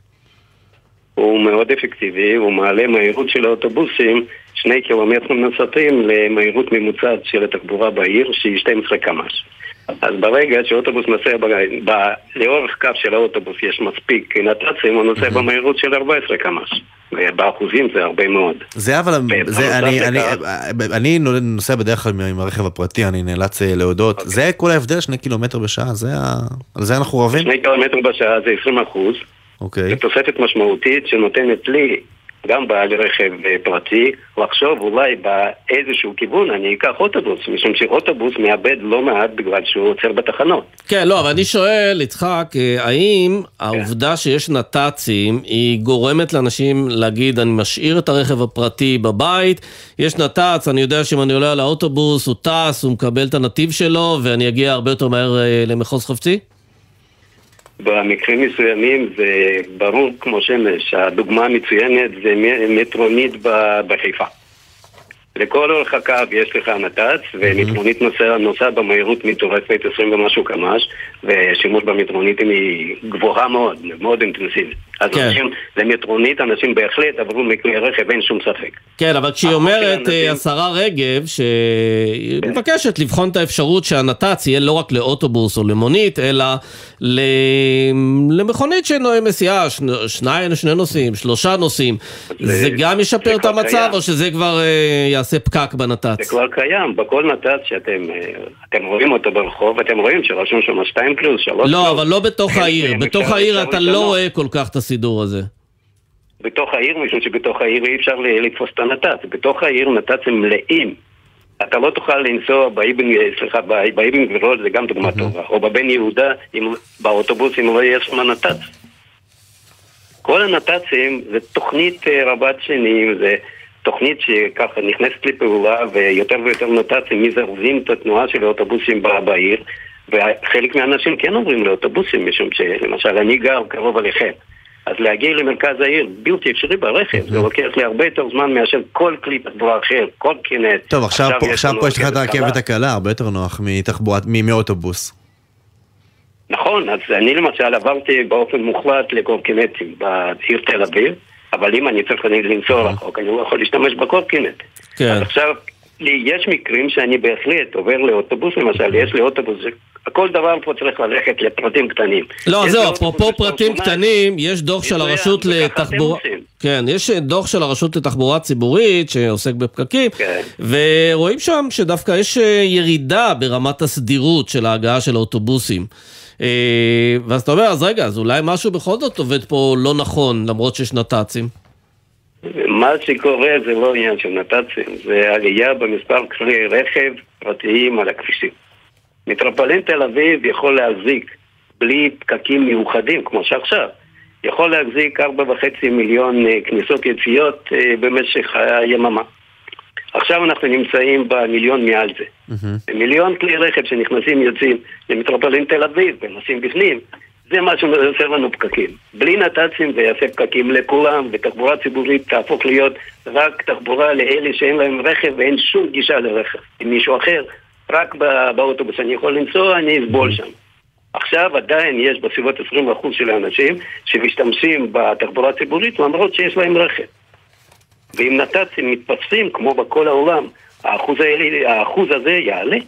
הוא מאוד אפקטיבי, הוא מעלה מהירות של האוטובוסים שני קילומטרים נוספים למהירות ממוצעת של התחבורה בעיר, שהיא 12 קמ"ש. אז ברגע שאוטובוס נוסע ב... ב... לאורך קו של האוטובוס יש מספיק נת"צים, הוא נוסע במהירות של 14 קמ"ש. ובאחוזים זה הרבה מאוד. זה אבל, זה, אני, אני, אני נוסע בדרך כלל עם הרכב הפרטי, אני נאלץ אה, להודות. זה כל ההבדל, שני קילומטר בשעה, זה ה... על זה אנחנו רבים? שני קילומטר בשעה זה 20 אחוז. אוקיי. זו תוספת משמעותית שנותנת לי, גם בעל רכב אה, פרטי, לחשוב אולי באיזשהו כיוון אני אקח אוטובוס, משום שאוטובוס מאבד לא מעט בגלל שהוא עוצר בתחנות. כן, לא, אבל אני שואל, יצחק, האם העובדה שיש נת"צים היא גורמת לאנשים להגיד, אני משאיר את הרכב הפרטי בבית, יש נת"צ, אני יודע שאם אני עולה על האוטובוס, הוא טס, הוא מקבל את הנתיב שלו, ואני אגיע הרבה יותר מהר אה, למחוז חפצי? במקרים מסוימים זה ברור כמו שמש, הדוגמה המצוינת זה מטרונית בחיפה. לכל אורך הקו יש לך נת"צ, ומטרונית נוסע, נוסע במהירות מטורפת 20 ומשהו קמ"ש, ושימוש במטרונית היא גבוהה מאוד, מאוד אינטנסיבית. אז כן. אנשים, למטרונית אנשים בהחלט עברו מכלי רכב, אין שום ספק. כן, אבל כשהיא אומרת, אה, השרה רגב, שהיא מבקשת לבחון את האפשרות שהנת"צ יהיה לא רק לאוטובוס או למונית, אלא ל... למכונית שמסיעה, שני, שני, שני נוסעים, שלושה נוסעים, זה גם ישפר את כבר המצב, קיים. או שזה כבר אה, יעשה פקק זה בנת"צ? כבר קיים, בכל נת"צ שאתם אה, אתם רואים אותו ברחוב, אתם רואים שרשום שם 2 פלוס, 3 פלוס. לא, אבל לא בתוך כן, העיר. כן, בתוך העיר אתה. לא רואה כל כך את הסידור הזה. בתוך העיר, משום שבתוך העיר אי אפשר לתפוס את הנת"צ. בתוך העיר נת"צים מלאים. אתה לא תוכל לנסוע באבן, סליחה, באבן גבירול זה גם דוגמה טובה, או בבן יהודה באוטובוס אם לא יהיה שם נת"צ. כל הנת"צים זה תוכנית אה, רבת שנים, זה תוכנית שככה נכנסת לפעולה ויותר ויותר נת"צים מזרזים את התנועה של האוטובוסים בעיר וחלק מהאנשים כן עוברים לאוטובוסים משום שלמשל אני גר קרוב אליכם אז להגיע למרכז העיר בלתי אפשרי ברכב, זה לוקח לי הרבה יותר זמן מאשר כל כלי תחבורה אחר, כל קינט. טוב, עכשיו פה, עכשיו פה יש לך את הרכבת הקלה, הרבה יותר נוח מתחבורת, מאוטובוס. נכון, אז אני למשל עברתי באופן מוחלט לקורקינטים בעיר תל אביב, אבל אם אני צריך לנסוע רחוק, אני לא יכול להשתמש בקורקינט. כן. אז עכשיו, לי יש מקרים שאני בהחלט עובר לאוטובוס למשל, יש לי אוטובוס, כל דבר פה צריך ללכת לפרטים קטנים. לא, זהו, אפרופו פרטים קטנים, יש דוח של מצוין, הרשות אתם לתחבורה... כן, יש דוח של הרשות לתחבורה ציבורית שעוסק בפקקים, כן. ורואים שם שדווקא יש אה, ירידה ברמת הסדירות של ההגעה של האוטובוסים. אה, ואז אתה אומר, אז רגע, אז אולי משהו בכל זאת עובד פה לא נכון, למרות שיש נת"צים. מה שקורה זה לא עניין של נת"צים, זה עלייה במספר כלי רכב פרטיים על הכבישים. מטרופולין תל אביב יכול להחזיק, בלי פקקים מיוחדים כמו שעכשיו, יכול להחזיק 4.5 מיליון אה, כניסות יציאות אה, במשך היממה. עכשיו אנחנו נמצאים במיליון מעל זה. מיליון כלי רכב שנכנסים יוצאים למטרופולין תל אביב ונוסעים בפנים, זה מה שעושה לנו פקקים. בלי נת"צים זה יעשה פקקים לכולם, ותחבורה ציבורית תהפוך להיות רק תחבורה לאלה שאין להם רכב ואין שום גישה לרכב. עם מישהו אחר, רק בא- באוטובוס אני יכול לנסוע, אני אסבול שם. עכשיו עדיין יש בסביבות 20% של האנשים שמשתמשים בתחבורה ציבורית למרות שיש להם רכב. ואם נת"צים מתפסים כמו בכל העולם, האחוז, האלה, האחוז הזה יעלה.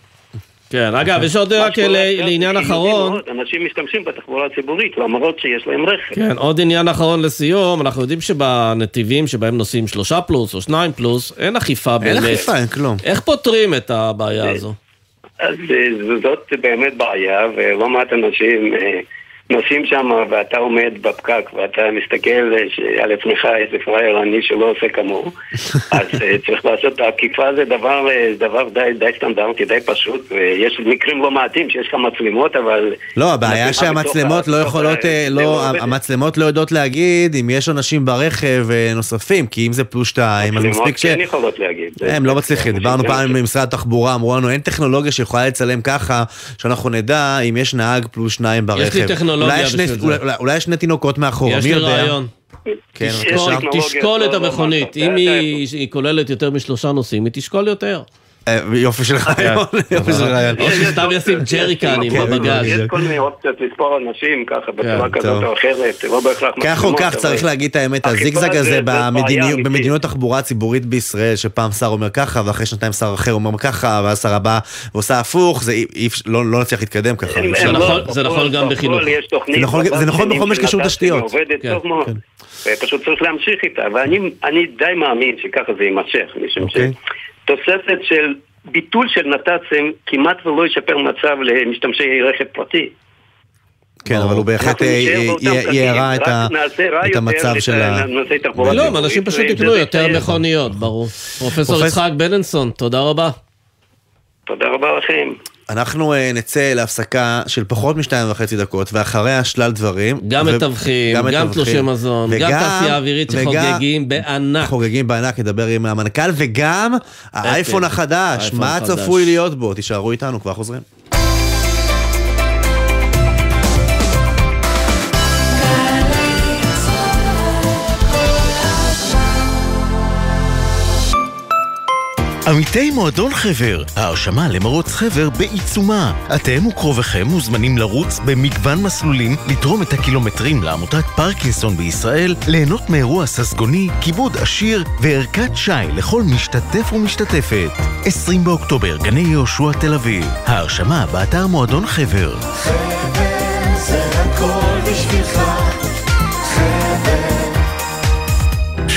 כן, אגב, יש עוד רק לעניין אחרון. אנשים משתמשים בתחבורה הציבורית למרות שיש להם רכב. כן, עוד עניין אחרון לסיום, אנחנו יודעים שבנתיבים שבהם נוסעים שלושה פלוס או שניים פלוס, אין אכיפה באמת. אין אכיפה, אין כלום. איך פותרים את הבעיה הזו? אז אה, זאת באמת בעיה, ולא מעט אנשים אה, נוסעים שם ואתה עומד בפקק ואתה מסתכל אה, שעל עצמך איזה פראייר אני שלא עושה כמוהו אז אה, צריך לעשות, את האכיפה זה דבר, אה, דבר די, די סטנדרטי, די פשוט ויש מקרים לא מעטים שיש לך מצלמות אבל... לא, הבעיה שהמצלמות לא יכולות, אה, לא, לא. המצלמות לא יודעות להגיד אם יש אנשים ברכב אה, נוספים, כי אם זה פלוס שתיים, אז מספיק ש... כן יכולות להגיד. הם לא מצליחים, דיברנו זה- פעם עם משרד התחבורה, אמרו לנו אין טכנולוגיה שיכולה לצלם ככה, שאנחנו נדע אם יש נהג פלוס שניים ברכב. יש לי טכנולוגיה אולי יש שני- בשביל זה. אולי- יש שני תינוקות מאחורה, יש מי לי יודע? רעיון. כן, תשקול- בבקשה. תשקול את המכונית, אם היא היא כוללת יותר משלושה נוסעים, היא תשקול יותר. אה, יופי של רעיון, יופי של רעיון. או שסתם ישים ג'ריקנים כן, בבגז. יש כל מיני אופציות לספור אנשים ככה בצורה כן, כזאת. או אחרת, לא בהכרח כך או כך צריך להגיד את האמת, הזיגזג זה- הזה במדיניות- תחבורה ציבורית בישראל, שפעם שר אומר ככה, ואחרי שנתיים שר אחר אומר ככה, ואז שר הבא ועושה הפוך, זה לא לא נצליח להתקדם ככה. הם זה לא- נכון- נכון גם בחינוך. זה נכון- נכון בכל מה שקשור נת"צים, לתשתיות. כן. כן. ופשוט צריך להמשיך איתה, ואני אני די מאמין שככה זה יימשך, משום אוקיי. שתוספת של ביטול של נת"צים כמעט ולא ישפר מצב למשתמשי רכב פרטי. כן, אבל הוא בהחלט אנחנו אה, אה, את יותר המצב של ה... לא, אנשים פשוט וזה יקנו יותר יסתיים. מכוניות, ברור. פרופסור פרופס- יצחק בלינסון, תודה רבה. תודה רבה לכם. אנחנו אה, נצא להפסקה של פחות משתיים וחצי דקות, ואחריה שלל דברים. גם ו- מתווכים, גם. תלושי מזון, גם וגם- תעשייה אווירית שחוגגים בענק. חוגגים בענק, נדבר עם המנכ"ל, וגם האייפון החדש, מה. צפוי להיות בו? תישארו איתנו, כבר חוזרים. עמיתי מועדון חבר, ההרשמה למרוץ חבר בעיצומה. אתם וקרוביכם מוזמנים לרוץ במגוון מסלולים, לתרום את הקילומטרים לעמותת פרקינסון בישראל, ליהנות מאירוע ססגוני, כיבוד עשיר וערכת שי לכל משתתף ומשתתפת. 20 באוקטובר, גני יהושע תל אביב. ההרשמה באתר מועדון חבר.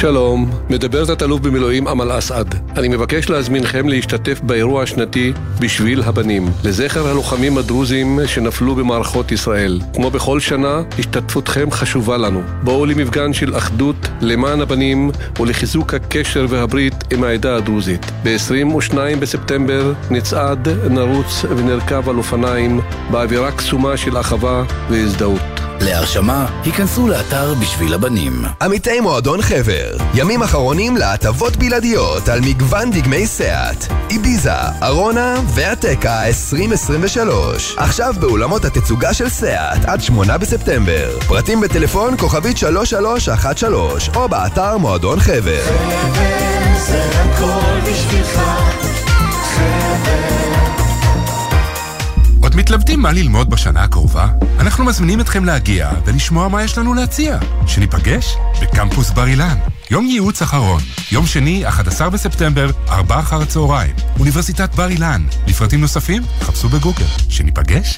שלום, מדבר תת-אלוף במילואים אמל אסעד. אני מבקש להזמינכם להשתתף באירוע השנתי בשביל הבנים, לזכר הלוחמים הדרוזים שנפלו במערכות ישראל. כמו בכל שנה, השתתפותכם חשובה לנו. בואו למפגן של אחדות למען הבנים ולחיזוק הקשר והברית עם העדה הדרוזית. ב-22 בספטמבר נצעד, נרוץ ונרכב על אופניים באווירה קסומה של אחווה והזדהות. להרשמה, היכנסו לאתר בשביל הבנים. עמיתי מועדון חבר, ימים אחרונים להטבות בלעדיות על מגוון דגמי סאט. איביזה, ארונה ואטקה 2023. עכשיו באולמות התצוגה של סאט עד 8 בספטמבר. פרטים בטלפון כוכבית 3313 או באתר מועדון חבר. חבר זה הכל בשבילך, חבר מתלבטים מה ללמוד בשנה הקרובה? אנחנו מזמינים אתכם להגיע ולשמוע מה יש לנו להציע. שניפגש בקמפוס בר אילן. יום ייעוץ אחרון, יום שני, 11 בספטמבר, 4 אחר הצהריים. אוניברסיטת בר אילן. לפרטים נוספים, חפשו בגוגל. שניפגש?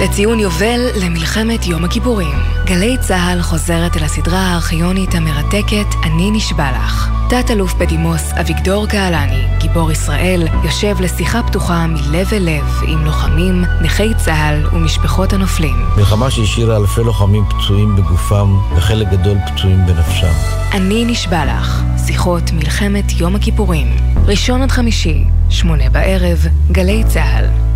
לציון יובל למלחמת יום הכיפורים. גלי צה"ל חוזרת אל הסדרה הארכיונית המרתקת "אני נשבע לך". תת-אלוף בדימוס אביגדור קהלני, גיבור ישראל, יושב לשיחה פתוחה מלב אל לב עם לוחמים, נכי צה"ל ומשפחות הנופלים. מלחמה שהשאירה אלפי לוחמים פצועים בגופם וחלק גדול פצועים בנפשם. אני נשבע לך, שיחות מלחמת יום הכיפורים. ראשון עד חמישי, שמונה בערב, גלי צה"ל.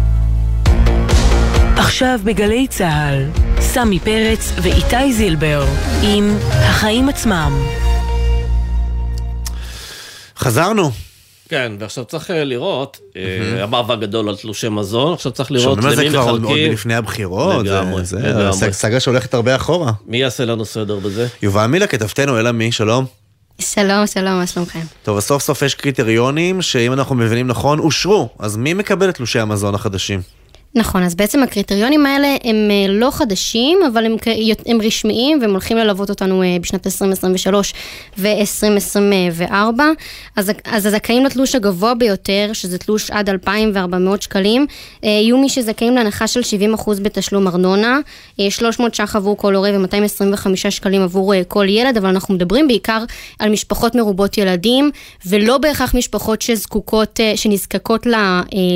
עכשיו בגלי צה"ל, סמי פרץ ואיתי זילבר עם החיים עצמם. חזרנו. כן, ועכשיו צריך אה, לראות, אה, המאבק גדול על תלושי מזון, עכשיו צריך לראות שומעים על זה למי כבר עוד מחלקים. לפני הבחירות. זה- סאגה שהולכת הרבה אחורה. מי יעשה לנו סדר בזה? יובל מילה, כתבתנו, אלה מי, שלום. שלום, שלום, מה שלומכם? טוב, אז סוף סוף יש קריטריונים שאם אנחנו מבינים נכון, אושרו. אז מי מקבל את תלושי המזון החדשים? נכון, אז בעצם הקריטריונים האלה הם אה, לא חדשים, אבל הם, הם רשמיים והם הולכים ללוות אותנו אה, בשנת 2023 ו-2024. אז, אז הזכאים לתלוש הגבוה ביותר, שזה תלוש עד 2,400 שקלים, אה, יהיו מי שזכאים להנחה של 70% בתשלום ארנונה, אה, 300 ש"ח עבור כל הורה ו-225 שקלים עבור כל ילד, אבל אנחנו מדברים בעיקר על משפחות מרובות ילדים, ולא בהכרח משפחות שזקוקות, שנזקקות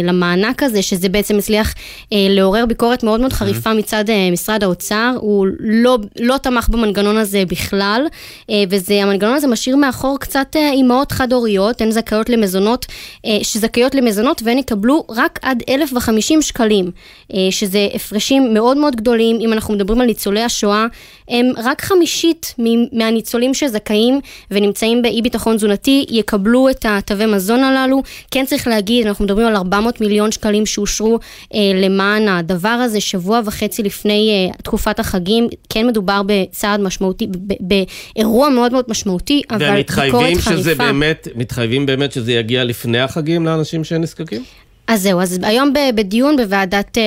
למענק הזה, שזה בעצם הצליח לעורר ביקורת מאוד מאוד חריפה מצד אה, משרד האוצר, הוא לא, לא תמך במנגנון הזה בכלל, אה, וזה, המנגנון הזה משאיר מאחור קצת אה, אימהות חד-הוריות, הן זכאיות למזונות, אה, שזכאיות למזונות והן יקבלו רק עד 1,050 שקלים, אה, שזה הפרשים מאוד מאוד גדולים, אם אנחנו מדברים על ניצולי השואה, הם רק חמישית מהניצולים שזכאים ונמצאים באי ביטחון תזונתי יקבלו את התווי מזון הללו. כן צריך להגיד, אנחנו מדברים על 400 מיליון שקלים שאושרו אה, למען הדבר הזה, שבוע וחצי לפני אה, תקופת החגים. כן מדובר בצעד משמעותי, באירוע מאוד מאוד משמעותי, אבל והם ביקורת מתחייבים חריפה. שזה באמת, מתחייבים באמת שזה יגיע לפני החגים לאנשים שנזקקים? אז זהו, אז היום בדיון בוועדת, אה,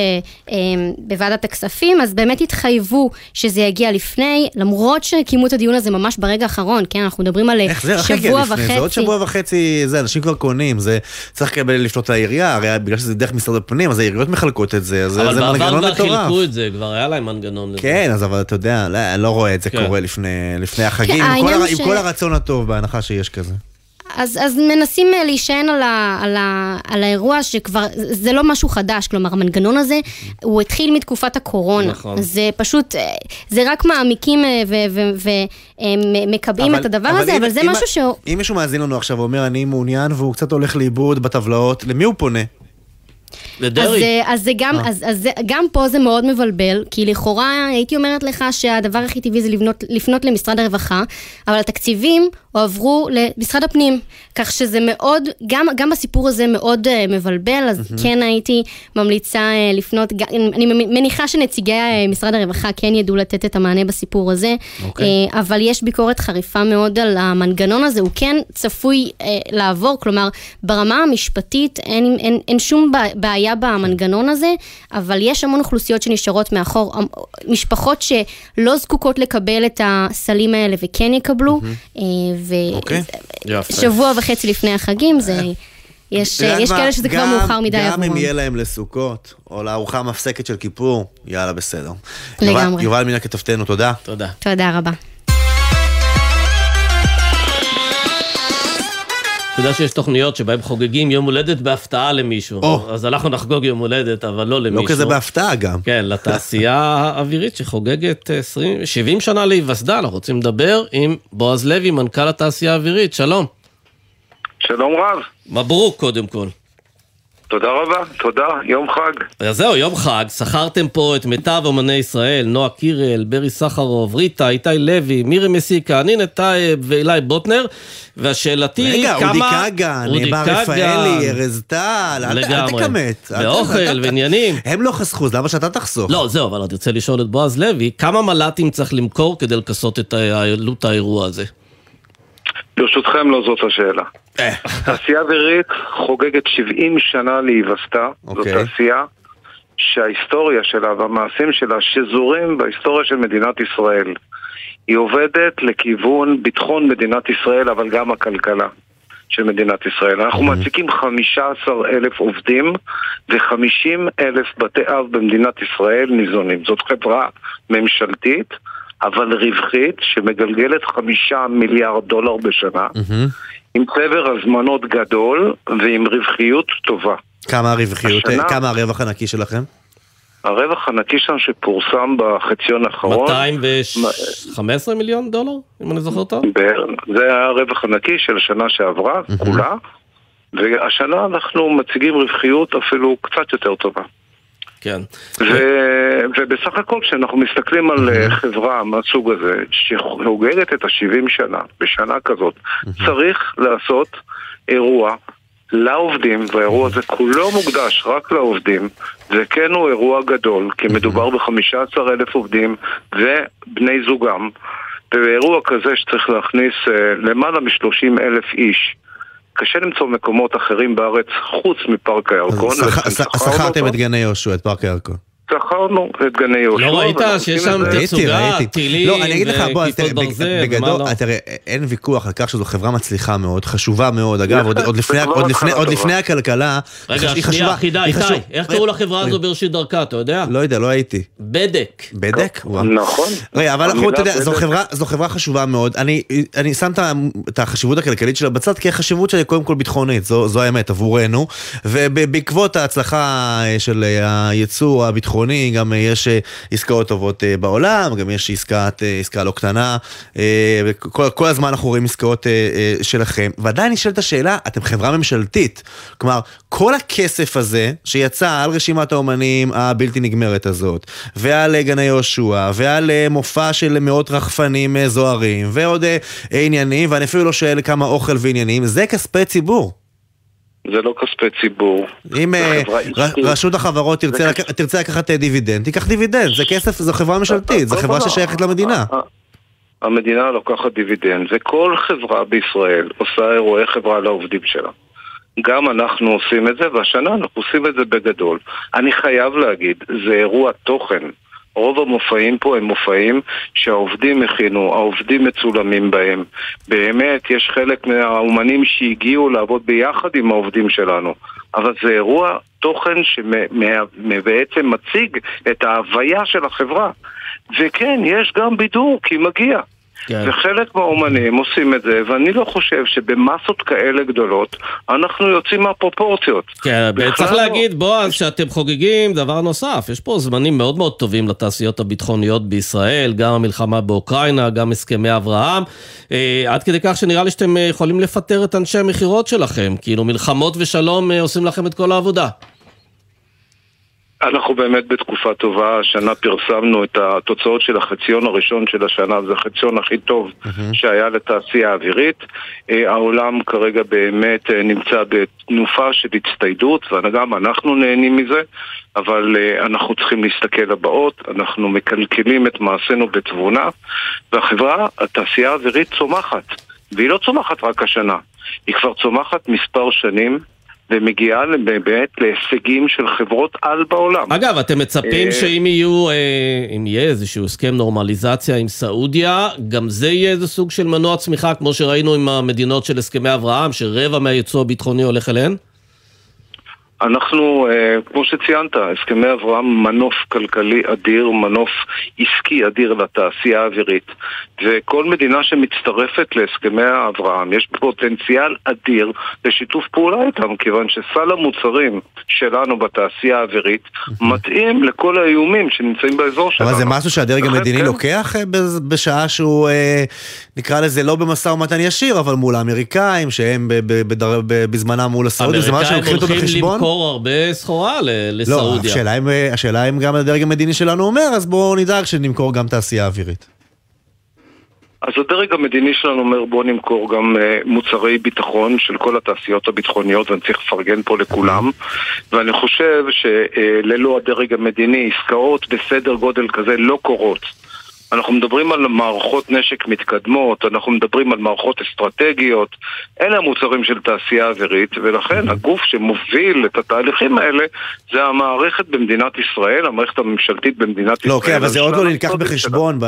אה, בוועדת הכספים, אז באמת התחייבו שזה יגיע לפני, למרות שקיימו את הדיון הזה ממש ברגע האחרון, כן? אנחנו מדברים על אה, איך זה איך יגיע שבוע לפני? וחצי. זה עוד שבוע וחצי, זה, אנשים כבר קונים, זה צריך לקבל לפנות לעירייה, הרי בגלל שזה דרך משרד הפנים, אז העיריות מחלקות את זה, אז זה אבל זה בעבר מנגנון כבר מטורף. חילקו את זה, כבר היה להם מנגנון לזה. כן, אז אבל אתה יודע, לא, אני לא רואה את זה כן. קורה לפני, לפני החגים, כן, עם, כל ש- עם כל הרצון הטוב, בהנחה שיש כזה. אז, אז מנסים אה, להישען על, ה, על, ה, על האירוע שכבר, זה לא משהו חדש, כלומר המנגנון הזה, הוא התחיל מתקופת הקורונה. נכון. זה פשוט, אה, זה רק מעמיקים ומקבעים את הדבר הזה, אם- אבל זה אם- משהו שהוא... אם מישהו מאזין לנו עכשיו ואומר, אני מעוניין, והוא קצת הולך לאיבוד בטבלאות, למי הוא פונה? אז, אה, אז, זה גם, אה. אז, אז זה, גם פה זה מאוד מבלבל, כי לכאורה הייתי אומרת לך שהדבר הכי טבעי זה לבנות, לפנות למשרד הרווחה, אבל התקציבים הועברו למשרד הפנים, כך שזה מאוד, גם, גם בסיפור הזה מאוד uh, מבלבל, אז מהמם. כן הייתי ממליצה uh, לפנות, אני מניחה שנציגי uh, משרד הרווחה כן ידעו לתת את המענה בסיפור הזה, אוקיי. אה, אבל יש ביקורת חריפה מאוד על המנגנון הזה, הוא כן צפוי אה, לעבור, כלומר, ברמה המשפטית אין, אין, אין שום בע- בעיה במנגנון הזה, אבל יש המון אוכלוסיות שנשארות מאחור, המ- משפחות שלא זקוקות לקבל את הסלים האלה וכן יקבלו, אה, אוקיי. ושבוע וחצי לפני החגים זה... יש, יודע יש מה? כאלה שזה כבר גם- מאוחר מדי גם אם עבורם. יהיה להם לסוכות, או לארוחה המפסקת של כיפור, יאללה, בסדר. לגמרי. יובל- יובל מינה כתבתנו, תודה. תודה. תודה רבה. אתה יודע שיש תוכניות שבהן חוגגים יום הולדת בהפתעה למישהו. או. אז אנחנו נחגוג יום הולדת, אבל לא למישהו. לא כזה בהפתעה גם. כן, לתעשייה האווירית שחוגגת 20, 70 שנה להיווסדה, אנחנו רוצים לדבר עם בועז לוי, מנכ"ל התעשייה האווירית, שלום. שלום רב. מברוק קודם כל. תודה רבה, תודה, יום חג. אז זהו, יום חג, שכרתם פה את מיטב אומני ישראל, נועה קירל, ברי סחרוב, ריטה, איתי לוי, מירי מסיקה, נינט טייב ועילי בוטנר, והשאלתי, רגע, כמה... אודי כגן, אודי בר. רפאלי, ארז טל, אל אל לגמרי. תקמט. אל ת- ואוכל ועניינים. הם לא חסכו, אז למה שאתה תחסוך? לא, זהו, אבל אני רוצה לשאול את בועז לוי, כמה מל"טים צריך למכור כדי לכסות את עלות האירוע הזה? ברשותכם, לא זאת השאלה. תעשייה אווירית חוגגת 70 שנה להיווסדה. זו אוקיי. תעשייה שההיסטוריה שלה והמעשים שלה שזורים בהיסטוריה של מדינת ישראל. היא עובדת לכיוון ביטחון מדינת ישראל, אבל גם הכלכלה של מדינת ישראל. אנחנו מעסיקים 15 אלף עובדים ו-50 אלף בתי אב במדינת ישראל ניזונים. זאת חברה ממשלתית, אבל רווחית, שמגלגלת חמישה מיליארד דולר בשנה, עם צבר הזמנות גדול ועם רווחיות טובה. כמה הרווחיות, השנה- כמה הרווח הנקי שלכם? הרווח הנקי שלנו שפורסם בחציון האחרון, 215 מיליון דולר, אם אני זוכר טוב? זה היה הרווח הנקי של השנה שעברה, כולה, והשנה אנחנו מציגים רווחיות אפילו קצת יותר טובה. כן. ו- ובסך הכל כשאנחנו מסתכלים על אה, חברה מהסוג הזה שחוגגת את ה-70 שנה בשנה כזאת, צריך לעשות אירוע לעובדים, והאירוע הזה כולו מוקדש רק לעובדים, וכן הוא אירוע גדול, כי מדובר ב-15 אלף עובדים ובני זוגם, ובאירוע כזה שצריך להכניס אה, למעלה מ-30 אלף איש. קשה למצוא מקומות אחרים בארץ חוץ מפארק הירקון. אז שכרתם. את גני יהושע, את פארק הירקון. שכרנו את גני יהושע. לא ראית שיש שם תצוגה, טילים לא, אני אגיד לך, בוא, אז וכיפות ברזל, בג- בגדול, לא? תראה, אין ויכוח על כך שזו חברה מצליחה מאוד, חשובה מאוד, אגב, עוד- עוד לפני- הכלכלה, רגע, שנייה, חשובה- חידה, איתי, איך קראו לחברה הזו בראשית דרכה, אתה יודע? לא יודע, לא הייתי. בדק. בדק? נכון. רגע, אבל אתה יודע, זו. חברה, זו חברה חשובה מאוד. אני, אני שם את החשיבות הכלכלית שלה בצד, כי החשיבות שלה היא קודם כל ביטחונית, זו, זו האמת, עבורנו. ובעקבות ההצלחה אה, של אה, הייצור הביטחוני, גם אה, יש אה, עסקאות טובות אה, בעולם, גם יש עסקת, עסקה לא קטנה. וכל כל הזמן אנחנו רואים עסקאות שלכם. ועדיין נשאלת השאלה, אתם חברה ממשלתית. כלומר, כל הכסף הזה שיצא על רשימת האומנים הבלתי נגמרת הזאת, ועל גני יהושע, ועל מופע של מאות רחפנים זוהרים, ועוד עניינים, ואני אפילו לא שואל כמה אוכל ועניינים, זה כספי ציבור. זה לא כספי ציבור. אם אה. רשות החברות תרצה לק- תרצה לקחת אה, דיבידנד, תיקח דיבידנד, זה כסף, זו חברה ממשלתית, זו לא, חברה ששייכת למדינה. המדינה לוקחת דיבידנד, וכל חברה בישראל עושה אירועי חברה לעובדים שלה. גם אנחנו עושים את זה, והשנה אנחנו עושים את זה בגדול. אני חייב להגיד, זה אירוע תוכן. רוב המופעים פה הם מופעים שהעובדים הכינו, העובדים מצולמים בהם. באמת, יש חלק מהאומנים שהגיעו לעבוד ביחד עם העובדים שלנו. אבל זה אירוע תוכן שבעצם מציג את ההוויה של החברה. וכן, יש גם בידור, כי מגיע. כן. וחלק מהאומנים עושים את זה, ואני לא חושב שבמסות כאלה גדולות אנחנו יוצאים מהפרופורציות. כן, צריך לא. להגיד, בועז, שאתם חוגגים דבר נוסף, יש פה זמנים מאוד מאוד טובים לתעשיות הביטחוניות בישראל, גם המלחמה באוקראינה, גם הסכמי אברהם, אה, עד כדי כך שנראה לי שאתם אה, יכולים לפטר את אנשי המכירות שלכם, כאילו מלחמות ושלום אה, עושים לכם את כל העבודה. אנחנו באמת בתקופה טובה, השנה פרסמנו את התוצאות של החציון הראשון של השנה, זה החציון הכי טוב שהיה לתעשייה האווירית. אה, העולם כרגע באמת אה, נמצא בתנופה של הצטיידות, וגם אנחנו נהנים מזה, אבל אה, אנחנו צריכים להסתכל לבאות, אנחנו מקלקלים את מעשינו בתבונה, והחברה, התעשייה האווירית צומחת, והיא לא צומחת רק השנה, היא כבר צומחת מספר שנים. ומגיעה באמת להישגים של חברות על בעולם. אגב, אתם מצפים אה, שאם יהיו, אה, אם יהיה איזשהו הסכם נורמליזציה עם סעודיה, גם זה יהיה איזה סוג של מנוע צמיחה, כמו שראינו עם המדינות של הסכמי אברהם, שרבע מהייצוא הביטחוני הולך אליהן? אנחנו, אה, כמו שציינת, הסכמי אברהם מנוף כלכלי אדיר, מנוף עסקי אדיר לתעשייה האווירית. וכל מדינה שמצטרפת להסכמי אברהם, יש פוטנציאל אדיר לשיתוף פעולה איתם, כיוון שסל המוצרים שלנו בתעשייה האווירית מתאים לכל האיומים שנמצאים באזור שלנו. אבל זה משהו שהדרג המדיני כן. לוקח אה, בשעה שהוא, אה, נקרא לזה, לא במשא ומתן ישיר, אבל מול האמריקאים, שהם בזמנם מול הסעודים, זה משהו האמריקאים שלוקחים אותו בחשבון? למכור הרבה סחורה ל- לא, לסעודיה. השאלה אם, אה, השאלה אם גם הדרג המדיני שלנו אומר, אז בואו נדאג שנמכור גם תעשייה אווירית. אז הדרג המדיני שלנו אומר בואו נמכור גם uh, מוצרי ביטחון של כל התעשיות הביטחוניות ואני צריך לפרגן פה לכולם ואני חושב שללא הדרג המדיני עסקאות בסדר גודל כזה לא קורות אנחנו מדברים על מערכות נשק מתקדמות, אנחנו מדברים על מערכות אסטרטגיות, אלה המוצרים של תעשייה אווירית, ולכן הגוף שמוביל את התהליכים האלה זה המערכת במדינת ישראל, המערכת הממשלתית במדינת ישראל. לא, כן, אבל זה עוד לא נלקח בחשבון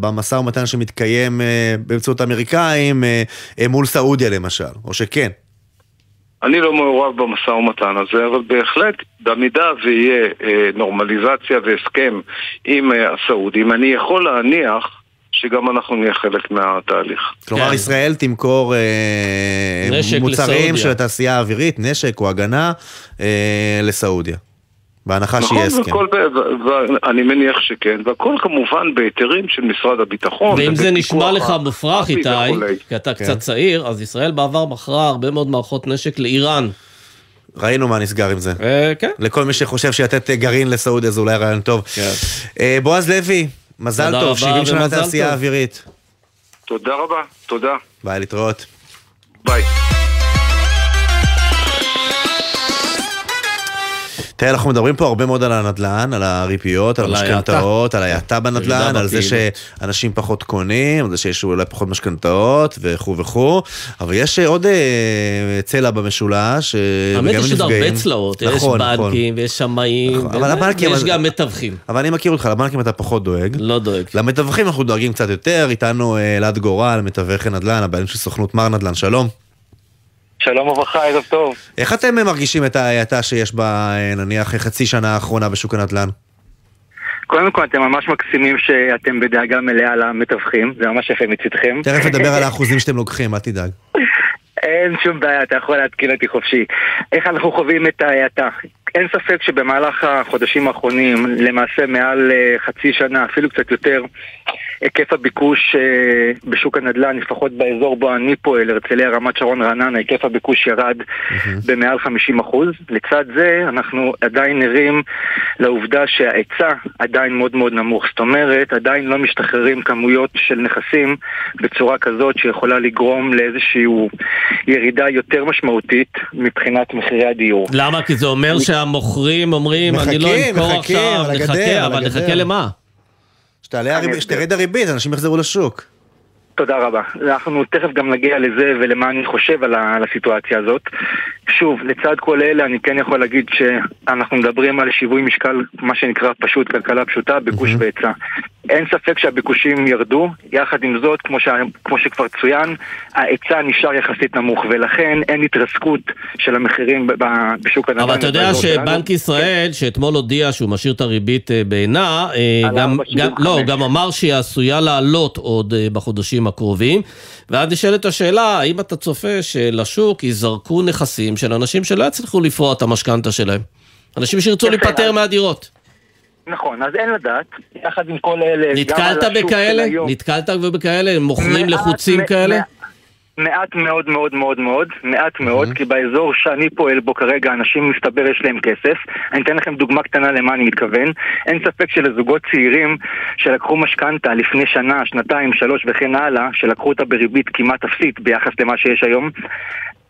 במשא ומתן שמתקיים אה, באמצעות האמריקאים אה, אה, מול סעודיה למשל, או שכן. אני לא מעורב במשא ומתן הזה, אבל בהחלט, במידה ויהיה אה, נורמליזציה והסכם עם אה, הסעודים, אני יכול להניח שגם אנחנו נהיה חלק מהתהליך. כלומר, ישראל תמכור אה, מוצרים לסעודיה. של התעשייה האווירית, נשק או הגנה, אה, לסעודיה. בהנחה נכון, שיהיה הסכם. ו- ואני מניח שכן, והכל כמובן בהיתרים של משרד הביטחון. ואם זה נשמע לך מופרך, איתי. כי אתה כן. קצת צעיר, אז ישראל בעבר מכרה הרבה מאוד מערכות נשק לאיראן. ראינו מה נסגר עם זה. כן. לכל מי שחושב שלתת אה, גרעין לסעודיה זה אולי רעיון טוב. אה, בועז לוי, מזל טוב, רבה 70 שנה לתעשייה טוב. האווירית. תודה רבה, תודה. ביי, להתראות. ביי. תראה, אנחנו מדברים פה הרבה מאוד על הנדל"ן, על הריביות, על המשכנתאות, על ההאטה. בנדל"ן, על זה. שאנשים פחות קונים, על זה שיש אולי פחות משכנתאות וכו' וכו', אבל יש עוד אה, צלע במשולש, אה, האמת יש עוד. הרבה צלעות, יש נכון, נכון. בנקים ויש שמאים, הבנקים- ויש גם מתווכים. אבל אני מכיר אותך, לבנקים אתה פחות דואג. לא דואג. למתווכים אנחנו דואגים קצת יותר, איתנו אה, אלעד גורל, מתווך נדל"ן, הבעלים של סוכנות מר נדל"ן, שלום. שלום וברכה, ערב טוב. איך אתם מרגישים את ההאטה שיש בה, אה, נניח, חצי שנה האחרונה בשוק הנדל"ן? קודם כל, אתם ממש מקסימים שאתם בדאגה מלאה למתווכים, זה ממש יפה מצידכם. תכף נדבר על האחוזים שאתם לוקחים, אל תדאג. אין שום בעיה, אתה יכול להתקיל אותי חופשי. איך אנחנו חווים את ההאטה? אין ספק שבמהלך החודשים האחרונים, למעשה מעל אה, חצי שנה, אפילו קצת יותר, היקף הביקוש אה, בשוק הנדל"ן, לפחות באזור בו אני פועל, הרצליה, רמת שרון, רעננה, היקף הביקוש ירד במעל 50 אחוז. לצד זה, אנחנו עדיין ערים לעובדה שההיצע עדיין מאוד מאוד נמוך. זאת אומרת, עדיין לא משתחררים כמויות של נכסים בצורה כזאת שיכולה לגרום לאיזושהי ירידה יותר משמעותית מבחינת מחירי הדיור. למה? כי זה אומר שהמוכרים אומרים, אני לא אמכור עכשיו, נחכה, אבל. נחכה למה? שתרד הריבית, אנשים יחזרו לשוק. תודה רבה. אנחנו תכף גם נגיע לזה ולמה אני חושב על, ה- על הסיטואציה הזאת. שוב, לצד כל אלה אני כן יכול להגיד שאנחנו מדברים על שיווי משקל, מה שנקרא פשוט, כלכלה פשוטה, ביקוש והיצע. אין ספק שהביקושים ירדו, יחד עם זאת, כמו, ש... כמו שכבר צוין, ההיצע נשאר יחסית נמוך, ולכן אין התרסקות של המחירים בשוק הנדל"ן. אבל אתה יודע. שבנק ישראל, שאתמול הודיע שהוא משאיר את הריבית אה, בעינה, אה, גם, 4.75. גם, לא, גם אמר שהיא עשויה לעלות עוד אה, בחודשים הקרובים. ואז נשאלת השאלה, האם אתה צופה שלשוק ייזרקו נכסים של אנשים שלא יצליחו לפרוע את המשכנתה שלהם? אנשים שירצו להיפטר מהדירות. נכון, אז אין לדעת, יחד עם כל אלה, נתקלת בכאלה? נתקלת בכאלה? מוכרים לחוצים מ- כאלה? מעט מאוד מאוד מאוד מאוד, מעט מאוד, כי באזור שאני פועל בו כרגע אנשים מסתבר יש להם כסף. אני אתן לכם דוגמה קטנה למה אני מתכוון. אין ספק שלזוגות צעירים שלקחו משכנתה לפני שנה, שנתיים, שלוש וכן הלאה, שלקחו אותה בריבית כמעט אפסית ביחס למה שיש היום,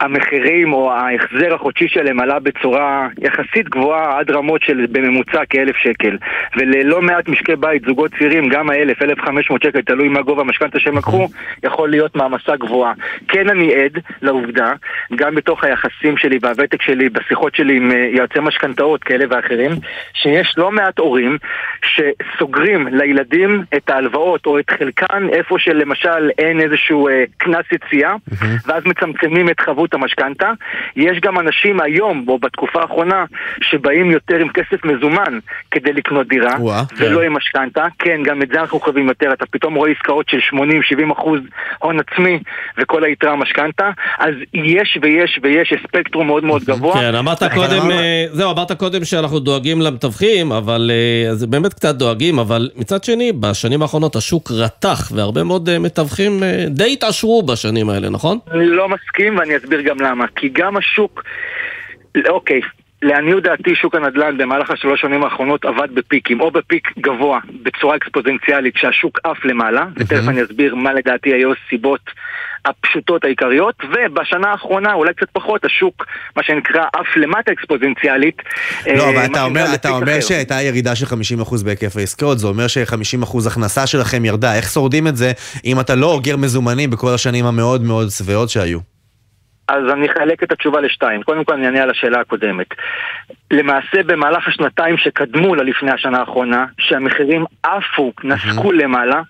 המחירים או ההחזר החודשי שלהם עלה בצורה יחסית גבוהה עד רמות של בממוצע כאלף שקל וללא מעט משקי בית, זוגות צעירים, גם האלף, אלף חמש מאות שקל, תלוי מה גובה המשכנתה שהם לקחו, יכול להיות מעמסה גבוהה. כן אני עד לעובדה, גם בתוך היחסים שלי והוותק שלי, בשיחות שלי עם אה, יועצי משכנתאות כאלה ואחרים, שיש לא מעט הורים שסוגרים לילדים את ההלוואות או את חלקן איפה שלמשל אין איזשהו אה, קנס יציאה, ואז מצמצמים את חבות את המשכנתה. יש גם אנשים היום, או בתקופה האחרונה, שבאים יותר עם כסף מזומן כדי לקנות דירה, וואה, ולא כן. עם משכנתה. כן, גם את זה אנחנו חווים יותר. אתה פתאום רואה עסקאות של 80-70 אחוז הון עצמי, וכל היתרה משכנתה. אז יש ויש ויש ספקטרום מאוד מאוד גבוה. כן, אמרת קודם, אה, זהו, אמרת קודם שאנחנו דואגים למתווכים, אבל אה, אז באמת קצת דואגים, אבל מצד שני, בשנים האחרונות השוק רתח, והרבה מאוד אה, מתווכים אה, די התעשרו בשנים האלה, נכון? אני לא מסכים ואני אסביר גם למה. כי גם השוק, אוקיי, לעניות דעתי שוק הנדל"ן במהלך השלוש שנים האחרונות עבד בפיקים, או בפיק גבוה בצורה אקספוזנציאלית כשהשוק עף למעלה, ותכף אני אסביר מה לדעתי היו הסיבות הפשוטות העיקריות, ובשנה האחרונה, אולי קצת פחות, השוק, מה שנקרא, עף למטה אקספוזנציאלית. לא, אה, אבל אתה אומר, אתה אומר. שהייתה ירידה של 50% בהיקף העסקאות, זה אומר ש-50% הכנסה שלכם ירדה. איך שורדים את זה אם אתה לא אוגר מזומנים בכל השנים המאוד מאוד שבעות שהיו? אז אני אחלק את התשובה לשתיים. קודם כל אני אענה על השאלה הקודמת. למעשה במהלך השנתיים שקדמו ללפני השנה האחרונה, שהמחירים עפו, נסקו למעלה,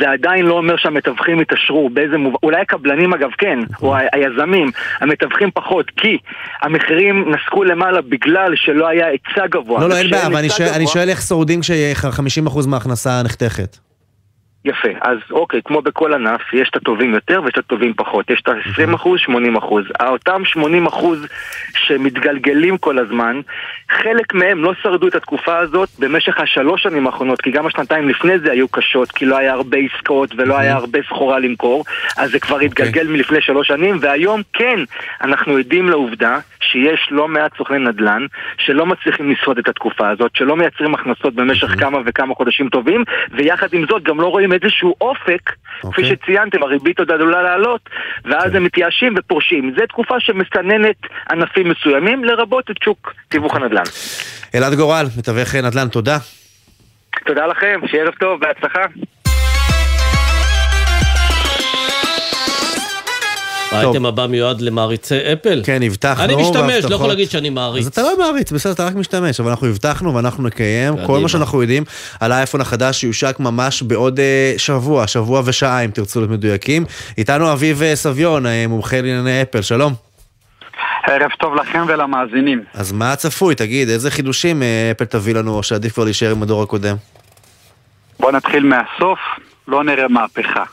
זה עדיין לא אומר שהמתווכים התעשרו באיזה מובן, אולי הקבלנים אגב כן, או ה- היזמים, המתווכים פחות, כי המחירים נסקו למעלה בגלל שלא היה היצע גבוה. לא, לא, אין בעיה, אבל אני שואל איך שורדים כש-50% מההכנסה נחתכת. יפה, אז אוקיי, כמו בכל ענף, יש את הטובים יותר ויש את הטובים פחות. יש את ה-20 אחוז, 80 אחוז. אותם 80 אחוז שמתגלגלים כל הזמן, חלק מהם לא שרדו את התקופה הזאת במשך השלוש שנים האחרונות, כי גם השנתיים לפני זה היו קשות, כי לא היה הרבה עסקאות ולא היה הרבה סחורה למכור, אז זה כבר התגלגל מלפני שלוש שנים, והיום כן, אנחנו עדים לעובדה שיש לא מעט סוכני נדל"ן שלא מצליחים לשרוד את התקופה הזאת, שלא מייצרים הכנסות במשך כמה וכמה חודשים טובים, ויחד עם זאת גם לא רואים איזשהו אופק, כפי שציינתם, הריבית עוד עלולה לעלות, ואז הם מתייאשים ופורשים. זו תקופה שמסננת ענפים מסוימים, לרבות את שוק תיווך הנדל"ן. אלעד גורל, מתווך נדל"ן, תודה. תודה לכם, שיהיה ערב טוב, בהצלחה. האייטם הבא מיועד למעריצי אפל? כן, הבטחנו. אני משתמש, לא. יכול להגיד שאני מעריץ. אז אתה לא מעריץ, בסדר, אתה רק משתמש, אבל אנחנו הבטחנו ואנחנו נקיים כל. מה שאנחנו יודעים על האייפון החדש שיושק ממש בעוד אה, שבוע, שבוע ושעה אם תרצו להיות מדויקים. איתנו אביב אה, סביון, אה, מומחה לענייני אפל, שלום. ערב טוב לכם ולמאזינים. אז מה הצפוי? תגיד, איזה חידושים אפל תביא לנו, או שעדיף כבר להישאר עם הדור הקודם? בואו נתחיל מהסוף, לא נראה מהפכה.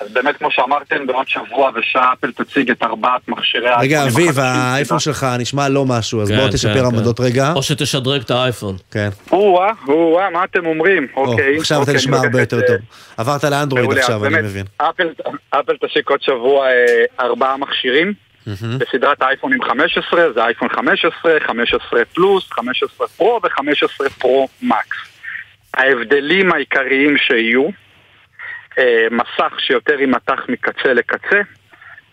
אז באמת, כמו שאמרתם, בעוד שבוע ושעה אפל תציג את ארבעת מכשירי רגע, האייפונים אביב. האייפון שלך נשמע לא משהו, אז כן, בוא כן, תשפר כן. עמדות רגע. או שתשדרג את האייפון. כן. או-אה, או-אה, מה אתם אומרים? אוקיי. עכשיו אתה אוקיי, נשמע הרבה יותר את, טוב. אה, עברת לאנדרואיד עכשיו, אני מבין. אפל, אפל תשיק עוד שבוע אה, ארבעה מכשירים. בסדרת האייפונים 15, זה אייפון 15, 15 פלוס, 15 פרו ו-15 פרו מקס. ההבדלים העיקריים שיהיו, אה, מסך שיותר יימתח מקצה לקצה,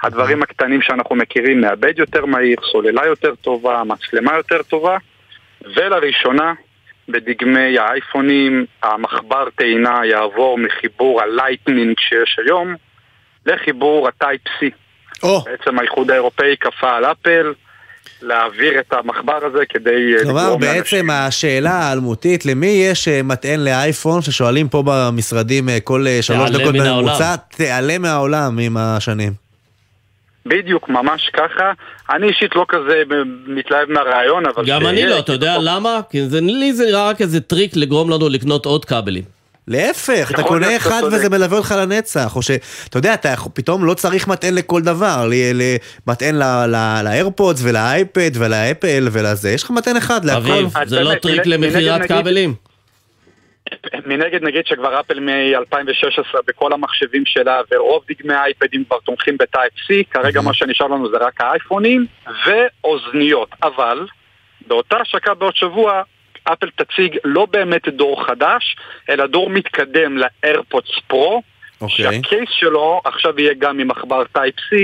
הדברים הקטנים שאנחנו מכירים, מעבד יותר מהיר, סוללה יותר טובה, מצלמה יותר טובה, ולראשונה, בדגמי האייפונים, המחבר טעינה יעבור מחיבור ה Lightning שיש היום לחיבור ה-Type-C. או. בעצם האיחוד האירופאי כפה על אפל להעביר את המחבר הזה כדי אה, כלומר, בעצם השאלה האלמותית, למי יש אה, מטען לאייפון, ששואלים פה במשרדים אה, כל שלוש דקות בממוצע. תיעלם מהעולם עם השנים. בדיוק, ממש ככה. אני אישית לא כזה מתלהב מהרעיון, אבל... גם שיהיה- אני לא, אתה יודע למה? כי זה- לי זה נראה רק איזה טריק לגרום לנו לקנות עוד כבלים. להפך, אתה יכול קונה להיות אחד צודק. וזה מלווה אותך לנצח, או שאתה יודע, אתה פתאום לא צריך מטען לכל דבר, ל- ל- מטען לאיירפודס ולאייפד ולאפל ולזה, יש לך מטען אחד להכל. אביב, זה לא טריק מנגד- למכירת כבלים? מנגד נגיד שכבר אפל מ-2016 בכל המחשבים שלה ורוב דגמי האייפדים כבר תומכים ב-Type-C, כרגע מה שנשאר לנו זה רק האייפונים ואוזניות, אבל באותה השקה בעוד שבוע אפל תציג לא באמת דור חדש, אלא דור מתקדם ל-AirPods Pro, אוקיי. שה case שלו עכשיו יהיה גם עם מחבר Type-C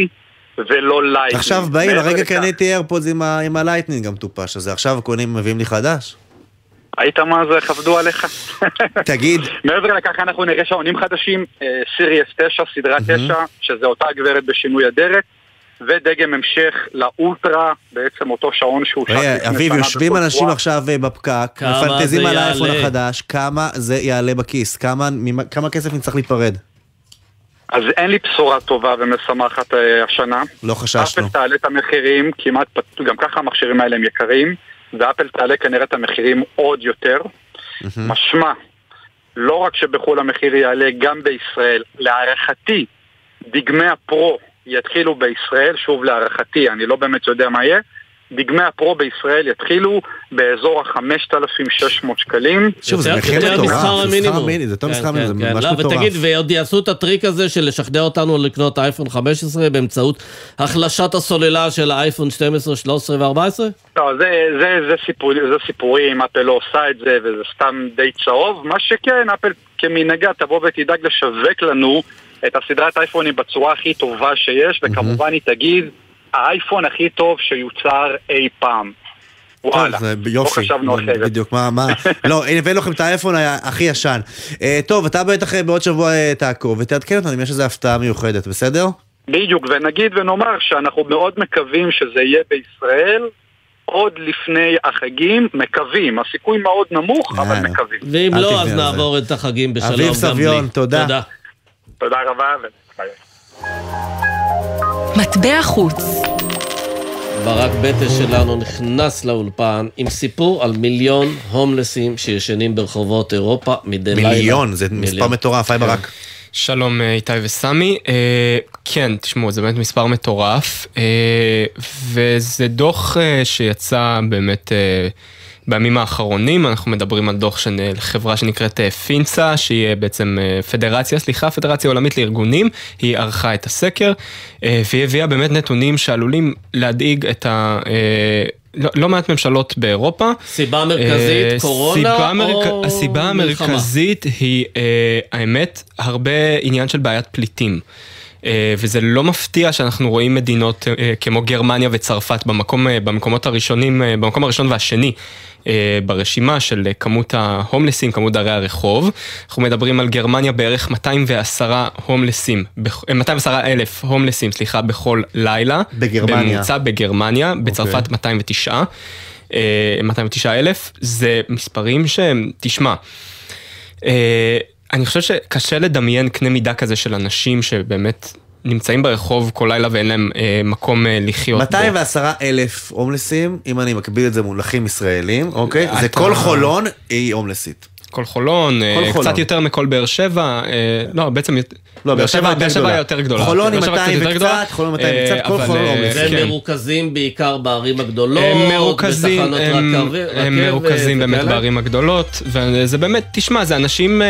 ולא Lightning. עכשיו באים, הרגע קניתי איירפודס עם ה Lightning המטופש הזה, עכשיו קונים, מביאים לי חדש? ראית מה זה, כבדו עליך. תגיד. מעבר לכך אנחנו נראה שעונים חדשים, Series 9, סדרה 9, שזה אותה גברת בשינוי אדרת, ודגם המשך לאולטרה, בעצם אותו שעון שהושק רגע, לפני אביב, שנה יושבים בכל אנשים. עכשיו אה, בפקק, מפנטזים על האייפון? החדש, כמה זה יעלה בכיס? כמה כמה כסף נצטרך להיפרד? אז אין לי בשורה טובה ומשמחת אה, השנה. לא חששנו. אפל תעלה את המחירים כמעט, גם ככה המכשירים האלה הם יקרים, ואפל תעלה כנראה את המחירים עוד יותר. משמע, לא רק שבחו"ל המחיר יעלה, גם בישראל. להערכתי, דגמי הפרו יתחילו בישראל, שוב להערכתי, אני לא באמת יודע מה יהיה. דגמי הפרו בישראל יתחילו באזור ה-5,600 שקלים. שוב, זה מחיר מטורף, זה יותר כן, משכר מיני, זה כן, כן. ממש לא, מטורף. ותגיד, ועוד יעשו את הטריק הזה של לשכנע אותנו לקנות אייפון 15 באמצעות החלשת הסוללה של האייפון 12, 13 ו-14? לא, זה, זה, זה, סיפור, זה סיפורים, אפל לא עושה את זה וזה סתם די צהוב. מה שכן, אפל כמנהגה תבוא ותדאג לשווק לנו את הסדרת אייפונים בצורה הכי טובה שיש, וכמובן היא תגיד, האייפון הכי טוב שיוצר אי פעם. וואלה, לא יופי, חשבנו אחרת. בדיוק, מה, מה, לא, הבאנו לכם את האייפון הכי ישן. אה, טוב, אתה בטח אה, בעוד שבוע אה, תעקוב ותעדכן אותנו אם יש איזו הפתעה מיוחדת, בסדר? בדיוק, ונגיד ונאמר שאנחנו מאוד מקווים שזה יהיה בישראל עוד לפני החגים, מקווים, הסיכוי מאוד נמוך, אבל מקווים. ואם לא, אז נעבור את החגים בשלום גם בלי. אביב סביון, תודה. תודה. רבה. מטבע חוץ. ברק בטש שלנו נכנס לאולפן עם סיפור על מיליון הומלסים שישנים ברחובות אירופה מדי לילה. מיליון, זה מספר מטורף, היי ברק. שלום אה, איתי וסמי, אה, כן, תשמעו, זה באמת מספר מטורף, אה, וזה דוח אה, שיצא באמת אה, בימים האחרונים, אנחנו מדברים על דוח של אה, חברה שנקראת אה, פינצה, שהיא אה, בעצם פדרציה, סליחה, פדרציה עולמית לארגונים, היא ערכה את הסקר, והיא הביאה באמת נתונים שעלולים להדאיג את ה... לא, לא מעט ממשלות באירופה. סיבה מרכזית, אה, קורונה סיבה או מרכ- הסיבה מלחמה? המרכזית היא, אה, האמת, הרבה עניין של בעיית פליטים. וזה לא מפתיע שאנחנו רואים מדינות כמו גרמניה וצרפת במקום, במקומות הראשונים, במקום הראשון והשני ברשימה של אה, כמות ההומלסים, כמות דרי הרחוב. אנחנו מדברים על גרמניה בערך 210 הומלסים, בכ- אה, 210 אלף הומלסים, סליחה, בכל לילה. בגרמניה. בממוצע בגרמניה, בצרפת 209. אה, 209 אלף, זה מספרים שהם, תשמע, אה, אני חושב שקשה לדמיין קנה מידה כזה של אנשים שבאמת נמצאים ברחוב כל לילה ואין להם אה, מקום אה, לחיות בו. 210 אלף הומלסים, אם אני מקביל את זה מונחים ישראלים, אוקיי? זה אתה- כל חולון היא הומלסית. כל חולון, אה, כל חולון. קצת יותר מכל באר שבע, אה, לא, בעצם... לא, באר שבע באר. היא יותר גדולה. חולון עם קצת 200 יותר וקצת, חולון עם 200 וקצת, אה, כל אבל, חולון הומלס. והם כן. מרוכזים בעיקר בערים הגדולות, הם מרוכזים, הם, רכב- הם רכבת מרוכזים באמת. בערים הגדולות, וזה באמת, תשמע, זה אנשים,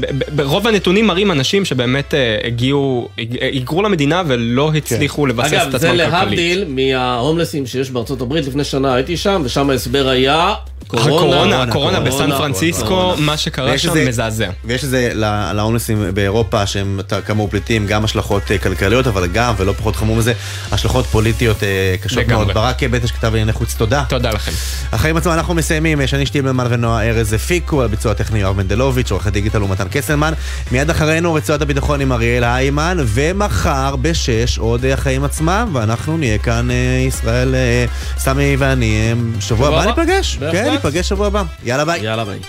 ב- ב- ברוב הנתונים מראים אנשים שבאמת הגיעו, הג- היגרו למדינה ולא הצליחו לבסס את אגב, עצמם זה כלכלית. להבדיל מההומלסים שיש בארצות הברית, לפני שנה הייתי שם, ושם ההסבר היה קורונה. הקורונה, הקורונה בסן פרנסיסקו. מה שקרה שם איזה- מזעזע. ויש לזה, להומלסים באירופה, שהם כאמור פליטים, גם השלכות אה, כלכליות, אבל גם, ולא פחות חמור מזה, השלכות פוליטיות אה, קשות. מאוד. ברק בטש כתב לענייני חוץ, תודה. תודה לכם. החיים עצמם אנחנו מסיימים, שני שטיבלמן ונועה ארז הפיקו, על ביצוע הטכני יואב מנדלוביץ', עורך הדיגיטל ומתן קסלמן. מיד אחרינו רצועת הביטחון עם אריאל היימן, ומחר בשש עוד אה, החיים עצמם, ואנחנו נהיה כאן, אה, ישראל, אה, סמי ואני, אה, שבוע הבא? ניפגש. כן, ניפגש שבוע הבא. יאללה ביי. יאללה ביי.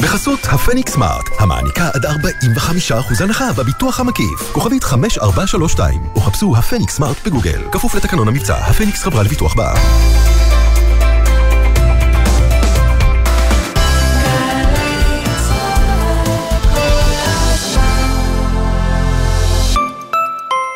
בחסות הפניקס סמארט, המעניקה עד 45% הנחה בביטוח המקיף. כוכבית 5432, או חפשו הפניקס סמארט בגוגל. כפוף לתקנון המבצע, הפניקס חברה לביטוח בע"מ.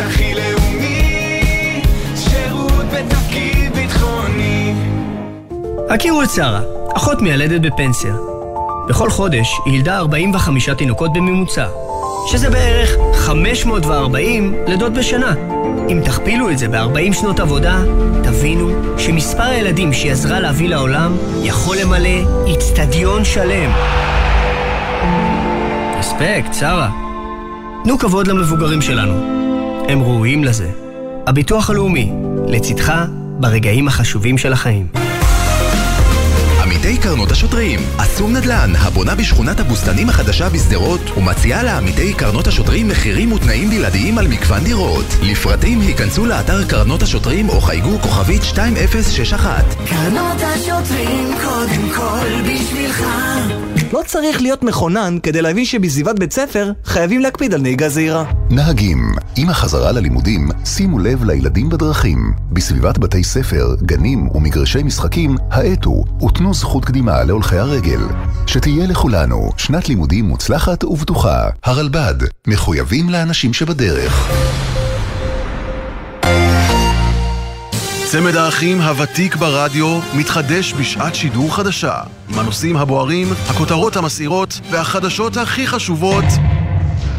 הכי לאומי, שירות בתפקיד ביטחוני. הכירו את שרה, אחות מיילדת בפנסיה. בכל חודש היא ילדה 45 תינוקות בממוצע. שזה בערך 540 לידות בשנה. אם תכפילו את זה ב-40 שנות עבודה, תבינו שמספר הילדים שהיא עזרה להביא לעולם יכול למלא איצטדיון שלם. אספקט, שרה. תנו כבוד למבוגרים שלנו. הם ראויים לזה. הביטוח הלאומי, לצדך ברגעים החשובים של החיים. עמיתי קרנות השוטרים, אסום נדל"ן, הבונה בשכונת הבוסתנים החדשה בשדרות, ומציעה לעמיתי קרנות השוטרים מחירים ותנאים בלעדיים על מגוון דירות. לפרטים היכנסו לאתר קרנות השוטרים או חייגו כוכבית 2061. קרנות השוטרים קודם כל בשבילך לא צריך להיות מכונן כדי להבין שבסביבת בית ספר חייבים להקפיד על נהיגה זהירה. נהגים, עם החזרה ללימודים, שימו לב לילדים בדרכים. בסביבת בתי ספר, גנים ומגרשי משחקים, האטו ותנו זכות קדימה להולכי הרגל. שתהיה לכולנו שנת לימודים מוצלחת ובטוחה. הרלב"ד, מחויבים לאנשים שבדרך. צמד האחים הוותיק ברדיו מתחדש בשעת שידור חדשה. עם הנושאים הבוערים, הכותרות המסעירות והחדשות הכי חשובות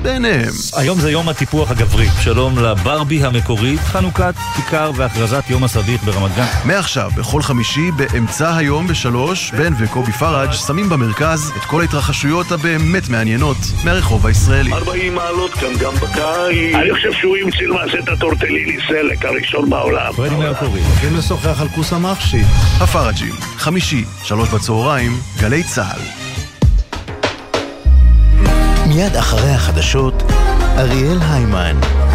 ביניהם. היום זה יום הטיפוח הגברי. שלום לברבי המקורית, חנוכת כיכר והכרזת יום הסדיק ברמת גן. מעכשיו, בכל חמישי, באמצע היום בשלוש, בן וקובי פראג' שמים במרכז את כל ההתרחשויות הבאמת מעניינות מהרחוב הישראלי. 40 מעלות כאן גם בקיץ. אני חושב שהוא המציא למעשה את הטורטליני סלק הראשון בעולם. פרדי מרקורי. הולכים לשוחח על כוס המחשי. הפראג'ים, חמישי, שלוש בצהריים, גלי צה"ל. מיד אחרי החדשות, אריאל היימן.